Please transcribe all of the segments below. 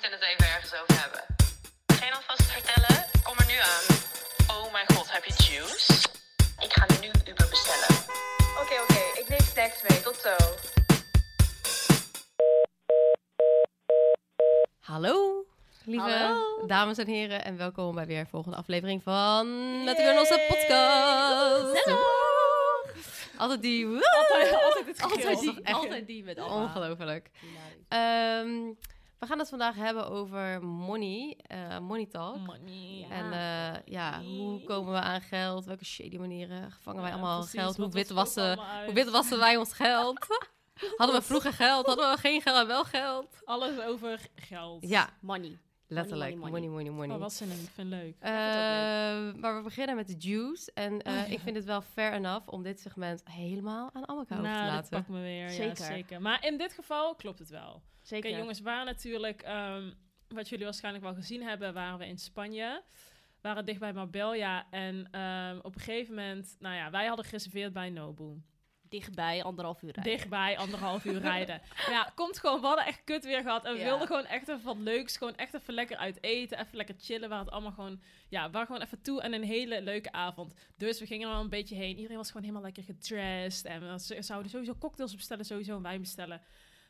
moeten het even ergens over hebben. Geen alvast vertellen? Kom er nu aan. Oh mijn god, heb je juice? Ik ga nu Uber bestellen. Oké, oké. Ik neem snacks mee. Tot zo. Hallo, lieve Hallo. dames en heren, en welkom bij weer een volgende aflevering van Natuurlijk onze podcast. Altijd die. Altijd, altijd het Altijd gegil. die, altijd die met Alma. Ongelooflijk. We gaan het vandaag hebben over money, eh, money talk. Money. En eh, ja, hoe komen we aan geld? Welke shady manieren vangen wij Ja, allemaal precies. geld? Hoe Wat- wit, wat komt wassen, allemaal uit? hoe wit wassen wij ons geld? Hadden we vroeger geld? Hadden we geen geld en wel geld? Alles over geld. Ja, Money. Letterlijk. money, Money, money. money, money. Oh, wat zin in. Ik vind het leuk. Eh, maar we beginnen met de juice. En eh, ik vind het wel fair enough om dit segment helemaal aan Amaka over te nou, dat laten. pakt me weer. Zeker. Ja, zeker. Maar in dit geval klopt het wel. Oké, Zeker. jongens, we waren natuurlijk, ehm, wat jullie waarschijnlijk wel gezien hebben, waren we in Spanje. We waren dicht bij Marbella. En ehm, op een gegeven moment, nou ja, wij hadden gereserveerd bij Nobu. Dichtbij, anderhalf uur rijden. Dichtbij, anderhalf uur rijden. Ja, komt gewoon, we hadden echt kut weer gehad. En we Ja. wilden gewoon echt even wat leuks. Gewoon echt even lekker uit eten. Even lekker chillen. Waar het allemaal gewoon, ja, we waren gewoon even toe. En een hele leuke avond. Dus we gingen er al een beetje heen. Iedereen was gewoon helemaal lekker gedressed. En we zouden sowieso cocktails bestellen, sowieso een wijn bestellen.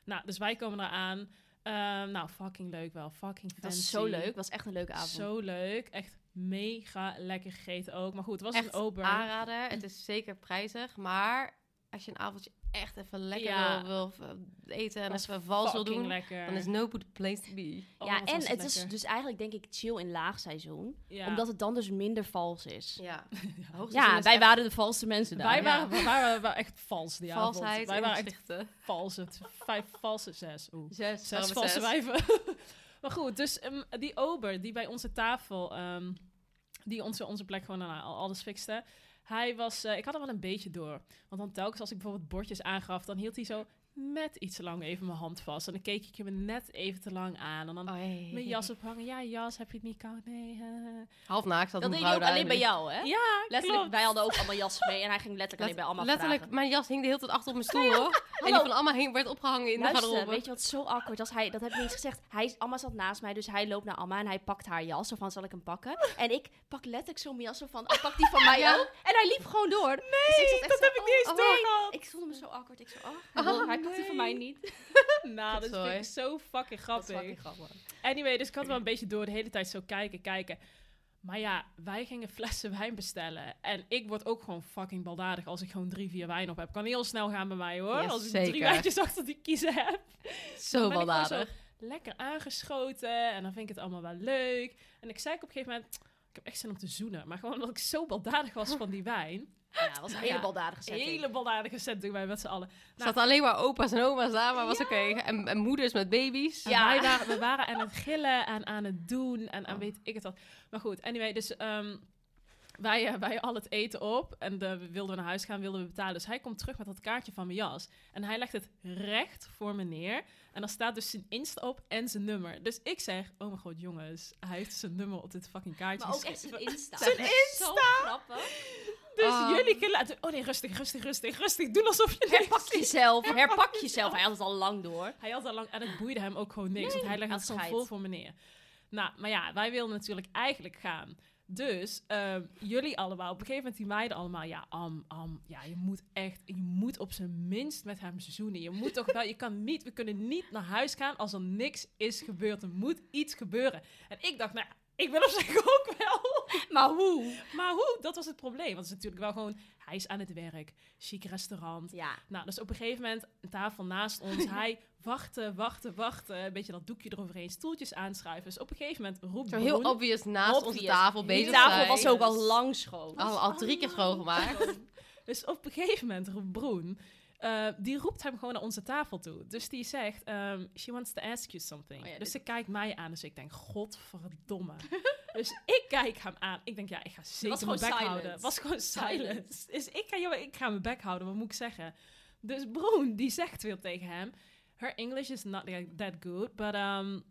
Nou, dus wij komen eraan. Ehm nou, fucking leuk wel. Fucking Het was fancy. zo leuk. Was echt een leuke avond. Zo leuk. Echt mega lekker gegeten ook. Maar goed, het was Echt een Ober. aanrader. Het is zeker prijzig. Maar als je een avondje echt even lekker Ja. wil, wil eten en was even vals wil doen, lekker. dan is Nobu the place to be. Oh, ja, en het is dus eigenlijk denk ik chill in laagseizoen. Ja. Omdat het dan dus minder vals is. Ja, Ja, wij waren de valste mensen daar. Wij Ja. waren, wij waren wel echt vals die avond. Valsheid Wij en waren echt valse. Vijf valse, zes. Oeh. Zes, Zes valse zes? wijven. maar goed, dus ehm, die ober die bij onze tafel, ehm, die onze, onze plek gewoon aan al- alles fixte. Hij was, eh, ik had er wel een beetje door. Want dan telkens als ik bijvoorbeeld bordjes aangaf, dan hield hij zo net iets te lang even mijn hand vast. En dan keek ik je me net even te lang aan. En dan Oei. mijn jas ophangen. Ja, jas, heb je het niet koud? Nee. eh. Half naakt zat Dat deed hij vrouw ook alleen bij jou, hè? Ja, Letterlijk, klopt. wij hadden ook allemaal jassen mee. En hij ging letterlijk alleen bij allemaal Letterlijk, vragen. mijn jas hing de hele tijd achter op mijn stoel, hoor. En die van allemaal hing, werd opgehangen in de garderobe. weet je wat zo awkward was? Hij, dat heb ik niet eens gezegd. Hij, Amma zat naast mij, dus hij loopt naar Amma en hij pakt haar jas. Zo van, zal ik hem pakken? En ik pak letterlijk zo mijn jas zo van, oh, pak die van mij Ja. ook. En hij liep gewoon door. Nee, dus dat zo, heb ik niet eens oh, doorgehad. Ik voelde me zo awkward. Ik zo, oh, hij, wil- hij die van mij niet. Nou, dat vind ik zo fucking Dat is grappig. fucking grappig. Anyway, dus ik had wel een beetje door de hele tijd zo kijken, kijken. Maar ja, wij gingen flessen wijn bestellen. En ik word ook gewoon fucking baldadig als ik gewoon drie, vier wijn op heb. Kan heel snel gaan bij mij hoor. Als ik zeker. drie wijntjes achter die kiezen heb. Zo Dan ben ik gewoon baldadig. zo lekker aangeschoten. En dan vind ik het allemaal wel leuk. En ik zei op een gegeven moment, ik heb echt zin om te zoenen. Maar gewoon omdat ik zo baldadig was van die wijn. Ja, dat was een Ja, hele baldadige Een setting. hele baldadige setting bij met z'n allen. Er zaten alleen maar opa's en oma's daar, maar was oké. En, en moeders met baby's. En Ja. wij waren, we waren aan het gillen en aan het doen en aan Oh. weet ik het wat. Maar goed, anyway, dus ehm, wij, eh, wij al het eten op en de, we wilden naar huis gaan, wilden we betalen. Dus hij komt terug met dat kaartje van mijn jas. En hij legt het recht voor me neer. En dan staat dus zijn Insta op en zijn nummer. Dus ik zeg, oh mijn god jongens, hij heeft zijn nummer op dit fucking kaartje Maar ook echt zijn Insta. Zijn Dat is Zo grappig. Dus Ah. jullie gelaten. Oh nee, rustig, rustig, rustig, rustig. Doe alsof je Herpak jezelf. Herpak jezelf. Hij had het al lang door. Hij had al lang, en het boeide hem ook gewoon niks. want hij legde het gewoon vol voor meneer. Nou, maar ja, wij wilden natuurlijk eigenlijk gaan Dus ehm, jullie allemaal, op een gegeven moment die meiden allemaal, ja, am, am, ja, je moet echt, je moet op zijn minst met hem zoenen. Je moet toch wel, je kan niet, we kunnen niet naar huis gaan als er niks is gebeurd. Er moet iets gebeuren. En ik dacht, nou, ik wil op zich ook wel. Maar hoe? Maar hoe? Dat was het probleem. Want het is natuurlijk wel gewoon, hij is aan het werk, chic restaurant. Ja. Nou, dus op een gegeven moment, een tafel naast ons, hij wachten, wachten, wachten. Een beetje dat doekje eroverheen, stoeltjes aanschuiven. Dus op een gegeven moment roept Zo heel Broen- obvious naast onze tafel Die bezig tafel zijn. was ook al lang schoon. Al, al drie keer schoongemaakt. Dus op een gegeven moment roept Broen, eh, die roept hem gewoon naar onze tafel toe. Dus die zegt, ehm, she wants to ask you something. Oh ja, dus dit- ze kijkt mij aan, dus ik denk, godverdomme. dus ik kijk hem aan. Ik denk, ja, ik ga zeker mijn bek silence. houden. Het was gewoon silence. Dus ik ga, joh, ik ga mijn bek houden, wat moet ik zeggen? Dus Broen, die zegt weer tegen hem, her English is not that good, but um,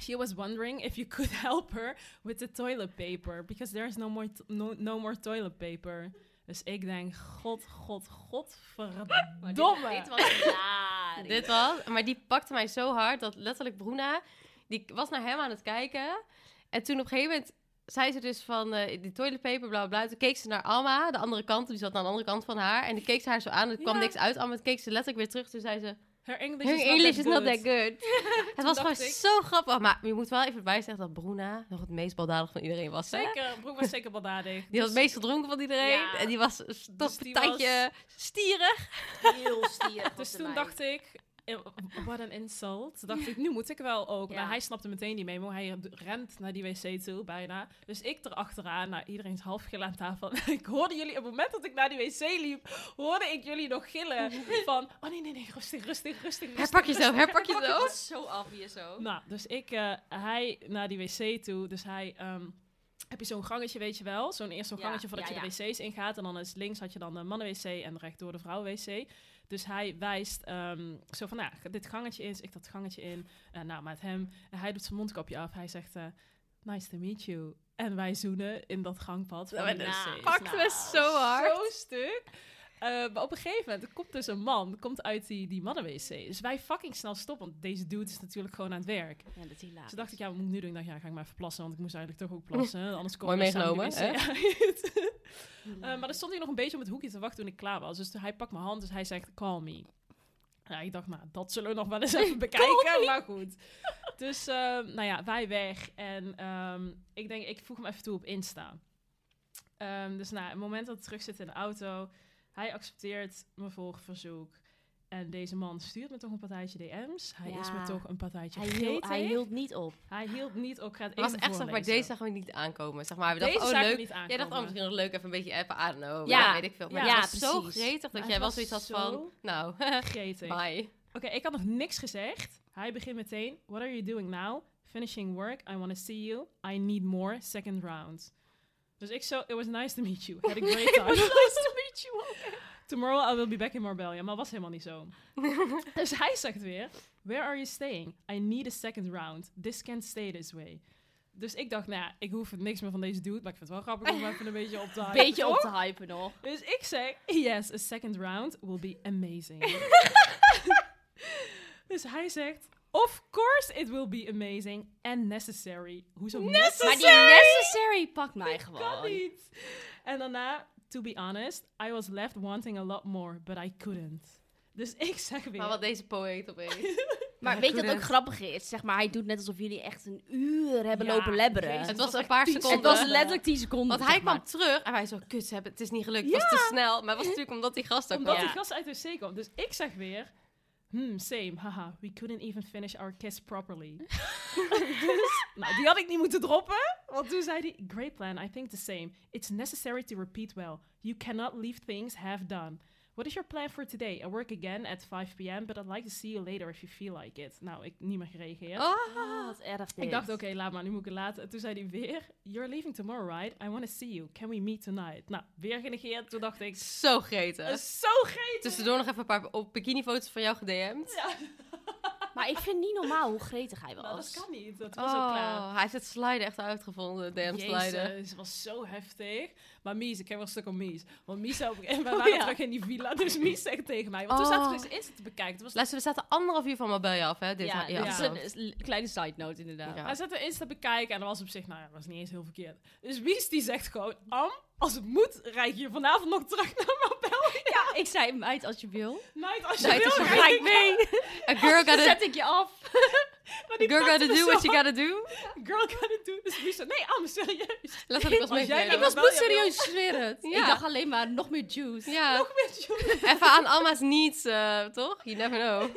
she was wondering if you could help her with the toilet paper, because there's no more, no, no more toilet paper. Dus ik denk, god, god, god, verdomme. Dit was hilarisch. Dit was, maar die pakte mij zo hard dat letterlijk Bruna, die was naar hem aan het kijken. En toen op een gegeven moment zei ze dus van eh, die toiletpaper, bla bla bla. Toen keek ze naar Alma, de andere kant, die zat aan de andere kant van haar. En die keek ze haar zo aan, er kwam Ja. niks uit. Alma toen keek ze letterlijk weer terug, toen zei ze, Her English, her is, English not is not that good. Het was gewoon ik- zo grappig. Maar je moet wel even erbij zeggen dat Bruna nog het meest baldadig van iedereen was. hè? Zeker, Broek was zeker baldadig. Die was het meest gedronken van iedereen. Ja. En die was toch Dus een die tandje stierig. heel stierig. Dus toen dacht ik, wat een insult. Toen dacht ik, nu moet ik wel ook. Ja. Maar hij snapte meteen die memo. Hij rent naar die wc toe, bijna. Dus ik erachteraan, nou, iedereen is half gillen aan tafel. ik hoorde jullie, op het moment dat ik naar die wc liep, hoorde ik jullie nog gillen van, oh nee, nee, nee, rustig, rustig, rustig. rustig Herpak jezelf, rustig, herpak Dat jezelf. was zo obvious ook. Nou, dus ik, eh, hij naar die wc toe. Dus hij, ehm, heb je zo'n gangetje, weet je wel? Zo'n eerst zo'n Ja, gangetje voordat ja, je de wc's ingaat. En dan is links had je dan de mannen-wc en rechtdoor de vrouwen-wc. Dus hij wijst ehm, zo van, nou, dit gangetje in, ik dat gangetje in. Eh, nou, met hem. En hij doet zijn mondkapje af. Hij zegt, eh, nice to meet you. En wij zoenen in dat gangpad van Nou, wc's. Pakte Nou, me zo hard. Zo stuk. Eh, maar op een gegeven moment er komt dus een man, komt uit die, die mannen-wc. Dus wij fucking snel stoppen, want deze dude is natuurlijk gewoon aan het werk. Ja, dat is hilarisch. Dus toen dacht ik, ja, wat moet ik nu doen? Ik dacht, ja, ga ik maar even plassen, want ik moest eigenlijk toch ook plassen. Anders kom Mooi meegenomen, uit. Eh, maar er stond hij nog een beetje op het hoekje te wachten toen ik klaar was. Dus hij pakt mijn hand, dus hij zegt, call me. Ja, ik dacht, nou, dat zullen we nog wel eens even bekijken, maar goed. Dus, eh, nou ja, wij weg. En ehm, ik denk, ik voeg hem even toe op Insta. Ehm, dus nou, het moment dat ik terug zit in de auto, hij accepteert mijn volgverzoek. En deze man stuurt me toch een partijtje DM's. Hij is me toch een partijtje hij, hield, hij hield niet op. Hij hield niet op. Ik ga het was echt, zeg maar, deze zagen we niet aankomen. Zeg maar, we dachten, oh leuk. niet Jij dacht, oh, misschien nog leuk even een beetje appen, I don't know. Ja. Weet ik veel. Maar Ja, het was zo gretig dat jij wel was zoiets had zo van, nou, Gretig. bye. Oké, ik had nog niks gezegd. Hij begint meteen. What are you doing now? Finishing work. I want to see you. I need more. Second round. Dus ik zo, it was nice to meet you. Had a great time. Tomorrow I will be back in Marbella. Maar was helemaal niet zo. dus hij zegt weer, where are you staying? I need a second round. This can't stay this way. Dus ik dacht, nou, ja, ik hoef niks meer van deze dude. Maar ik vind het wel grappig om even een beetje op te hypen. Beetje op te hypen nog. Dus ik zeg, yes, a second round will be amazing. dus hij zegt, of course it will be amazing and necessary. Hoezo necessary? Maar die necessary pakt mij Kan gewoon. niet. En daarna, to be honest, I was left wanting a lot more, but I couldn't. Dus ik zeg weer... Maar wat deze poëet opeens. Maar Ja, weet je wat ook grappig is? Zeg maar, hij doet net alsof jullie echt een uur hebben Ja, lopen lebberen. jezus. Het was was een paar seconden. Het was letterlijk 10 seconden. Want zeg hij maar. kwam terug en wij zo, kut, ze hebben, het is niet gelukt. Het was te snel. Maar het was natuurlijk omdat die gast ook Omdat kwam. die gast uit de wc komt. Dus ik zeg weer... Hmm, same, haha. We couldn't even finish our kiss properly. dus, nou, die had ik niet moeten droppen. Want toen zei hij... Great plan, I think the same. It's necessary to repeat well. You cannot leave things half done. What is your plan for today? I work again at 5 p.m., but I'd like to see you later if you feel like it. Nou, ik niet meer gereageerd. Oh. Ah, wat erg dit. Ik dacht, oké, laat maar, nu moet ik het laten. En toen zei hij weer, you're leaving tomorrow, right? I want to see you. Can we meet tonight? Nou, weer genegeerd. Toen dacht ik, Zo gretig. "Dat is zo gretig. Tussendoor nog even een paar op bikinifoto's van jou gedM'd. Ja. Maar ik vind niet normaal hoe gretig hij Nou, was. dat kan niet. Dat was ook klaar. Oh, hij heeft het sliden echt uitgevonden. Damn sliden. Jezus, het was zo heftig. Maar Mies, ik heb wel een stuk om Mies. Want Mies zou... En we Oh, waren ja. terug in die villa, dus Mies zegt tegen mij... Want toen Oh. zaten we dus Insta te bekijken. Het was Luister, we zaten anderhalf uur van Mabelle af, hè? Dit ja, een is een kleine side note inderdaad. Ja. Hij zette Insta bekijken en dat was op zich, nou ja, dat was niet eens heel verkeerd. Dus Mies die zegt gewoon, Am, als het moet, rijd je vanavond nog terug naar Marbella. Ja, ik zei, meid, als je wil. Meid, als je Meid, wil, als je mee. A girl gotta, zet ik je af. Girl gotta do what you gotta do. Girl gotta do. Dus nee, Am, serieus. Letterlijk was Als mee jij Ik was bloedserieus, ik zweer het. Ik dacht alleen maar nog meer juice. ja. Nog met je. Even aan Alma's needs, eh, toch? You never know.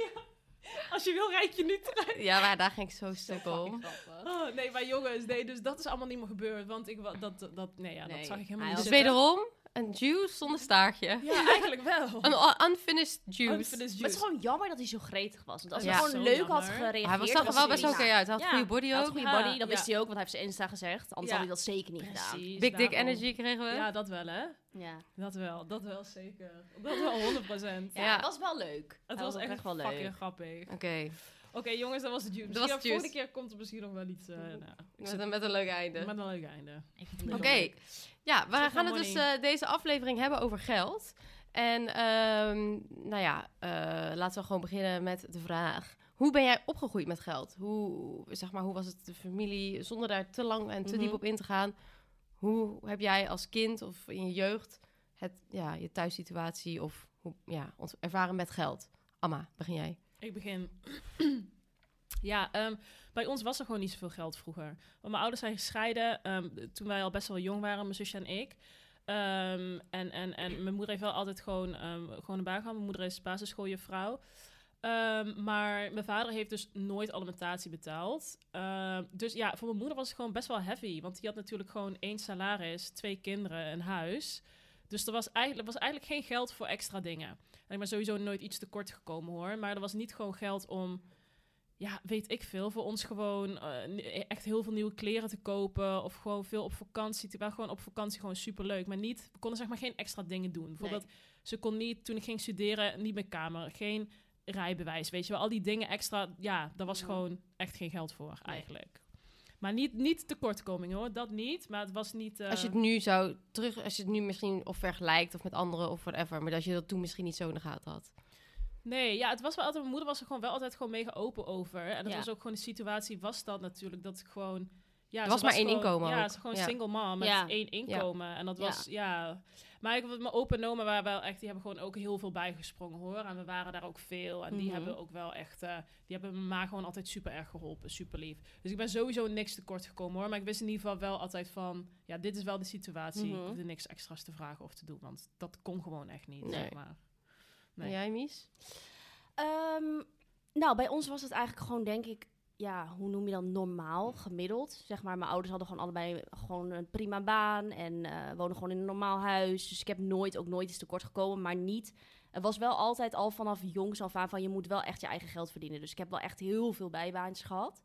Als je wil, rijd je nu terug. Ja, maar daar ging ik zo stuk om. Oh, nee, maar jongens, nee, dus dat is allemaal niet meer gebeurd. Want ik, dat, dat, nee, ja, Nee, dat zag ik helemaal niet Dus wederom, een juice zonder staartje. Ja, eigenlijk wel. Een un- unfinished juice. Unfinished Maar het is gewoon jammer dat hij zo gretig was. Want als Ja. hij gewoon Zo leuk jammer. had gereageerd... Hij was zag er wel best oké uit. Hij had een Ja, goede body Hij had ook. een goede body, Ja, dat wist hij ook, want hij heeft zijn Insta gezegd. Anders Ja. had hij dat zeker niet gedaan. Precies, Big dick energy kregen we. Ja, dat wel, hè? Ja. Dat wel, dat wel zeker. Dat wel 100%. Ja, Ja. het was wel leuk. Het was echt echt wel fucking leuk. grappig. Oké, Oké, jongens, dat was het juice. Dat was Misschien het de volgende keer komt er misschien nog wel iets... eh nou, ik met, zit een- met een leuk einde. met een leuk einde. Oké, ja, we gaan het dus eh, deze aflevering hebben over geld. En ehm, nou ja, eh, laten we gewoon beginnen met de vraag. Hoe ben jij opgegroeid met geld? Hoe, zeg maar, hoe was het de familie, zonder daar te lang en te Mhm. diep op in te gaan? Hoe heb jij als kind of in je jeugd het, ja, je thuissituatie of hoe, ja, ervaren met geld? Amma, begin jij. Ik begin. ja, ehm, bij ons was er gewoon niet zoveel geld vroeger. Want mijn ouders zijn gescheiden ehm, toen wij al best wel jong waren, mijn zusje en ik. Ehm, en, en, en mijn moeder heeft wel altijd gewoon, gewoon een baan gehad. Mijn moeder is basisschooljuffrouw. Ehm maar mijn vader heeft dus nooit alimentatie betaald. Dus ja, voor mijn moeder was het gewoon best wel heavy. Want die had natuurlijk gewoon één salaris, twee kinderen, een huis. Dus er was eigenlijk, er was eigenlijk geen geld voor extra dingen. En ik ben sowieso nooit iets tekort gekomen hoor. Maar er was niet gewoon geld om, ja, weet ik veel, voor ons gewoon eh, echt heel veel nieuwe kleren te kopen. Of gewoon veel op vakantie. Terwijl gewoon op vakantie gewoon superleuk. Maar niet, we konden zeg maar geen extra dingen doen. Bijvoorbeeld, ze kon niet, toen ik ging studeren, niet mijn kamer. Geen rijbewijs, weet je wel. Al die dingen extra, ja, daar was Mhm. gewoon echt geen geld voor eigenlijk. Maar niet, niet tekortkoming hoor, dat niet. Maar het was niet... eh, Als je het nu zou terug, als je het nu misschien of vergelijkt of met anderen of whatever, maar dat je dat toen misschien niet zo in de gaten had. Nee, ja, het was wel altijd. Mijn moeder was er gewoon wel altijd gewoon mega open over. En het Ja. was ook gewoon de situatie was dat natuurlijk dat ik gewoon. Ja, Er ze was maar één gewoon- inkomen Ja, ook. ze was gewoon Ja. single mom met Ja. één inkomen. En dat was, ja. Maar ik, mijn opa en oma waren wel echt, die hebben gewoon ook heel veel bijgesprongen hoor. En we waren daar ook veel. En die Mhm. hebben ook wel echt, eh, die hebben mijn ma gewoon altijd super erg geholpen, super lief. Dus ik ben sowieso niks tekort gekomen hoor. Maar ik wist in ieder geval wel altijd van, ja, dit is wel de situatie. Ik hoefde niks extra's te vragen of te doen. Want dat kon gewoon echt niet, Nee. zeg maar. Nee. En jij, Mies? Ehm, nou, bij ons was het eigenlijk gewoon, denk ik, ja, hoe noem je dat, normaal, gemiddeld. Zeg maar, mijn ouders hadden gewoon allebei gewoon een prima baan en eh wonen gewoon in een normaal huis. Dus ik heb nooit, ook nooit iets tekort gekomen, maar niet... Het was wel altijd al vanaf jongs af aan van je moet wel echt je eigen geld verdienen. Dus ik heb wel echt heel veel bijbaantjes gehad.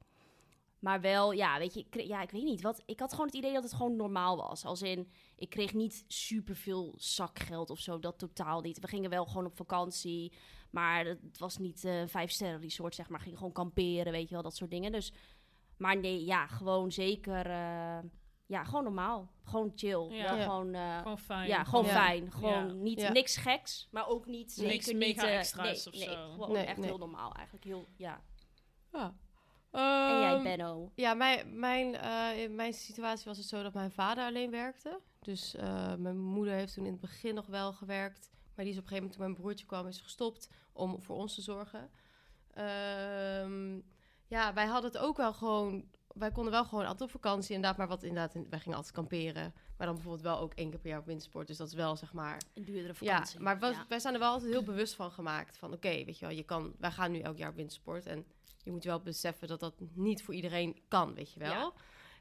Maar wel, ja, weet je, ik, kreeg- ja, ik weet niet. Wat, ik had gewoon het idee dat het gewoon normaal was. Als in, ik kreeg niet superveel zakgeld of zo, dat totaal niet. We gingen wel gewoon op vakantie. Maar het was niet eh, een vijf sterren resort, zeg maar. Ging gewoon kamperen, weet je wel, dat soort dingen. Dus, maar nee, ja, gewoon zeker, eh, ja, gewoon normaal. Gewoon chill. Ja. Wel Ja. gewoon, eh, Gewoon fijn. ja, gewoon Ja. fijn. Gewoon Ja. niet, Ja. niks geks, maar ook niet zeker Niks niet... mega eh, extra's nee, of nee, zo. gewoon Nee, echt nee. heel normaal eigenlijk. Heel, ja. Ja. En jij, Ehm, Benno? Ja, mijn, mijn, eh, in mijn situatie was het zo dat mijn vader alleen werkte. Dus eh, mijn moeder heeft toen in het begin nog wel gewerkt. Maar die is op een gegeven moment toen mijn broertje kwam, is gestopt om voor ons te zorgen. Ehm, ja, wij hadden het ook wel gewoon... Wij konden wel gewoon altijd op vakantie inderdaad. Maar wat inderdaad, wij gingen altijd kamperen. Maar dan bijvoorbeeld wel ook één keer per jaar op wintersport. Dus dat is wel zeg maar... Een duurdere Ja, vakantie. maar was, Ja. wij zijn er wel altijd heel bewust van gemaakt. Van oké, weet je wel, je kan, wij gaan nu elk jaar op wintersport. En je moet wel beseffen dat dat niet voor iedereen kan, weet je wel. Ja.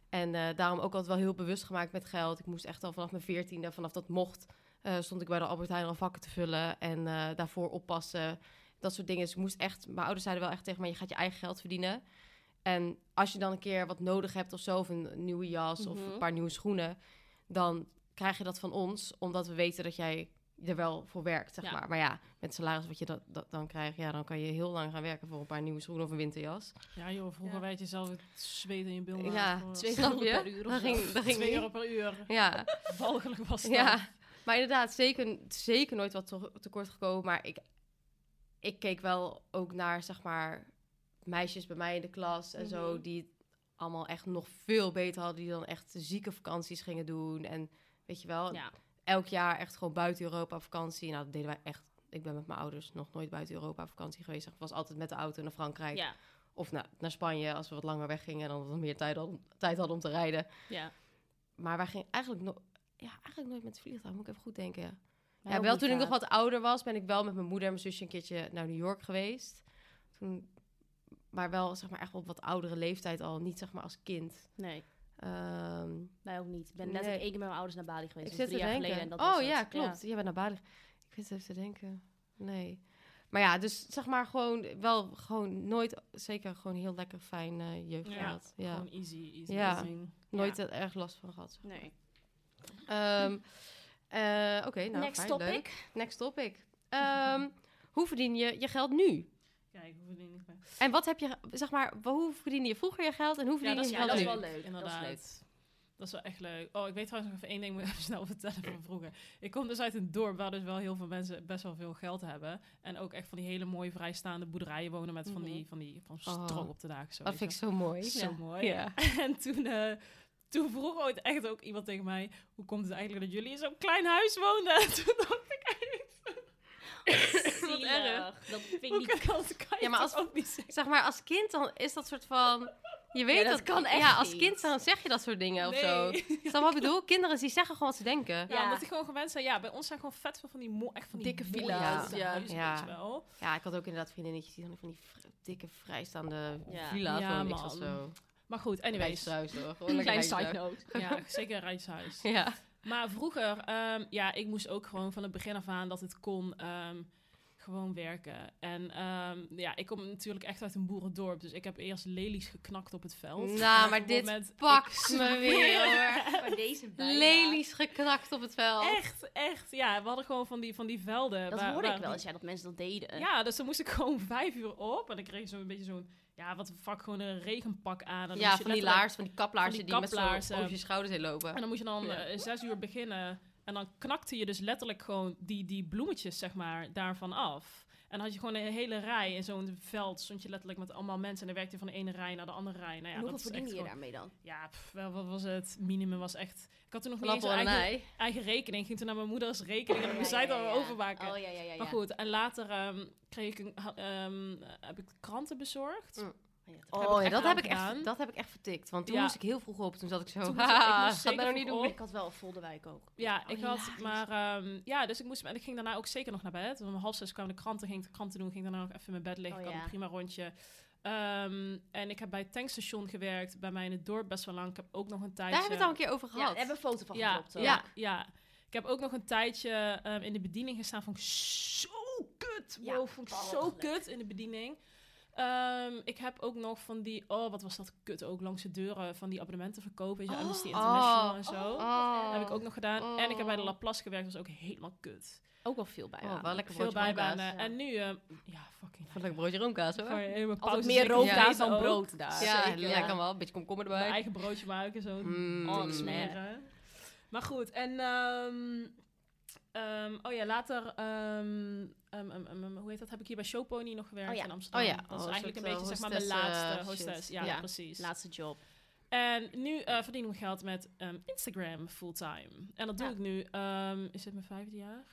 En eh, daarom ook altijd wel heel bewust gemaakt met geld. Ik moest echt al vanaf mijn veertiende, vanaf dat mocht, eh, stond ik bij de Albert Heijn al vakken te vullen. En eh, daarvoor oppassen, dat soort dingen. Dus ik moest echt, mijn ouders zeiden wel echt tegen me, je gaat je eigen geld verdienen. En als je dan een keer wat nodig hebt of zo, of een nieuwe jas of Mhm. een paar nieuwe schoenen, dan krijg je dat van ons, omdat we weten dat jij er wel voor werkt, zeg Ja. maar. Maar ja, met het salaris wat je dat, dat dan krijgt, ja, dan kan je heel lang gaan werken voor een paar nieuwe schoenen of een winterjas. Ja joh, vroeger Ja. weet je zelf het zweet in je bilnaad. Ja, Twee euro je? per uur of Dat ging, dat ging Twee euro per uur. Ja, Walgelijk was dat. ja. Maar inderdaad, zeker, zeker nooit wat te- tekort gekomen. Maar ik, ik keek wel ook naar, zeg maar, meisjes bij mij in de klas en zo, Mhm. die het allemaal echt nog veel beter hadden. Die dan echt zieke vakanties gingen doen. En weet je wel, Ja. Elk jaar echt gewoon buiten Europa op vakantie. Nou, dat deden wij echt. Ik ben met mijn ouders nog nooit buiten Europa op vakantie geweest. Ik was altijd met de auto naar Frankrijk. Ja. Of naar, naar Spanje als we wat langer weggingen. En dan wat meer tijd hadden, tijd hadden om te rijden. ja. Maar wij gingen eigenlijk, no ja, eigenlijk nooit met het vliegtuig. Moet ik even goed denken. Ja, wel toen ik nog wat ouder was, ben ik wel met mijn moeder en mijn zusje een keertje naar New York geweest. Toen, maar wel zeg maar echt op wat oudere leeftijd al. Niet zeg maar als kind. Nee, Ehm, wij ook niet. Ik ben Nee. letterlijk één keer met mijn ouders naar Bali geweest. ik zit te drie jaar denken. geleden. En dat oh was ja, het. klopt. Je bent naar Bali. Ik zit even te denken. Nee. Maar ja, dus zeg maar gewoon wel gewoon nooit, zeker gewoon heel lekker fijn eh, jeugd Ja, gehad. Ja, Gewoon easy, easy. Ja. nooit er erg last van gehad. Nee. Ehm, eh, Oké, nou Next fijn, topic. leuk. Next topic. Ehm, hoe verdien je je geld nu? Ik hoef er niet meer. En wat heb je, zeg maar, hoe verdiende je vroeger je geld en hoe verdien je is- je Ja, geld dat is wel leuk. Inderdaad. Dat is leuk. Dat is wel echt leuk. Oh, ik weet trouwens nog even één ding, moet ik even snel vertellen van vroeger. Ik kom dus uit een dorp waar dus wel heel veel mensen best wel veel geld hebben. En ook echt van die hele mooie vrijstaande boerderijen wonen met van die, van die van Oh. stro op de daken. Zo, Dat vind ik zo mooi. Zo Ja. mooi. Ja. En toen, eh, toen vroeg ooit echt ook iemand tegen mij, hoe komt het eigenlijk dat jullie in zo'n klein huis woonden? En toen dacht ik echt, Zielig. Dat vind ik niet... kan, dat kan je Ja, maar als- ook niet zeggen? Zeg maar, als kind dan is dat soort van, je weet dat kan echt Ja, als kind dan zeg je dat soort dingen of zo. Nee. Snap je wat ik bedoel? Kinderen die zeggen gewoon wat ze denken. Ja, Ja. omdat die gewoon gewend zijn. Ja, bij ons zijn gewoon vet veel van die mo- echt van die Dikke villa's, ja. huizen, Ja. wel. Ja, ik had ook inderdaad vriendinnetjes die dan van die dikke vrijstaande Ja. villa's Ja, niks of zo. Maar goed, anyways. Rijtjeshuis hoor. Gewoon Een kleine side note. Ja, zeker een rijtjeshuis. Ja. Maar vroeger, ehm, ja, ik moest ook gewoon van het begin af aan dat het kon, ehm, gewoon werken. En ehm, ja, ik kom natuurlijk echt uit een boerendorp, dus ik heb eerst lelies geknakt op het veld. Nou, maar dit moment- pakt me weer hoor. Maar deze bijna. Lelies geknakt op het veld. Echt, echt. Ja, we hadden gewoon van die, van die velden. Dat waar- hoorde ik wel eens, ja, dat mensen dat deden. Ja, dus dan moest ik gewoon vijf uur op. En dan kreeg je zo'n beetje zo'n, ja, wat vak, gewoon een regenpak aan. En Ja, van die laars, van die kaplaarzen van die die, met kaplaarzen. zo over je schouders heen lopen. En dan moest je dan Ja. eh, zes uur beginnen. En dan knakte je dus letterlijk gewoon die, die bloemetjes, zeg maar, daarvan af. En dan had je gewoon een hele rij in zo'n veld. Stond je letterlijk met allemaal mensen. En dan werkte je van de ene rij naar de andere rij. Nou ja, en hoeveel dat verdiende je gewoon- daarmee dan? Ja, pff, wel, wat was het? Minimum was echt... Ik had toen nog niet eens een eigen, ei. eigen rekening. Ik ging toen naar mijn moeders rekening. En dan moest zij het al overmaken. Oh ja, ja, ja. ja. Maar goed, en later ehm, kreeg ik een, ehm, heb ik kranten bezorgd. Mm. Ja, dat- heb ik Oh ja, echt dat heb, ik echt, dat heb ik echt vertikt. Want toen Ja. moest ik heel vroeg op. Toen zat ik zo, Toen ik- ik moest nou niet doen. Ik had wel Volderwijk ook. Ja, Oh, ik had, hilarisch. maar ehm, ja, dus ik moest, en ik ging daarna ook zeker nog naar bed. Om half zes kwamen de kranten, ging de kranten doen, ging daarna nog even in mijn bed liggen. Oh, ik had ja. een prima rondje. Ehm, en ik heb bij het tankstation gewerkt, bij mij in het dorp best wel lang. Ik heb ook nog een tijdje... Daar hebben we het al een keer over Ja, gehad. hebben we een foto van ja, hoor. ja, ja. Ik heb ook nog een tijdje ehm, in de bediening gestaan. Vond ik zo kut. Ja, Wow, vond ik zo kut in de bediening. Ehm, ik heb ook nog van die... Oh, wat was dat kut ook langs de deuren van die abonnementen verkopen. Weet je, Oh. Amnesty International Oh. en zo. Oh. Dat heb ik ook nog gedaan. En ik heb bij de Oh. Laplace gewerkt. Dat was ook helemaal kut. Ook wel veel bij. Oh, wel lekker Veel bijbanen. ja. En nu... ehm, ja, fucking... Van lekker broodje roomkaas hoor. Gewoon helemaal Altijd pauze meer roomkaas dan brood daar. ja, zeker. ja, kan wel. Een beetje komkommer Mijn erbij. eigen broodje maken, zo. Mm. Oh, smeren. Maar goed, en... ehm, ehm, oh ja, later... ehm, ehm, hoe heet dat? Heb ik hier bij Showpony nog gewerkt Oh ja. in Amsterdam. Oh ja. Dat is Oh, eigenlijk een beetje soort, zeg maar eh, mijn laatste eh, hostess. Ja, Ja. precies. Laatste job. En nu eh verdien ik mijn geld met ehm, Instagram fulltime. En dat doe Ja. ik nu... ehm, is dit mijn vijfde jaar?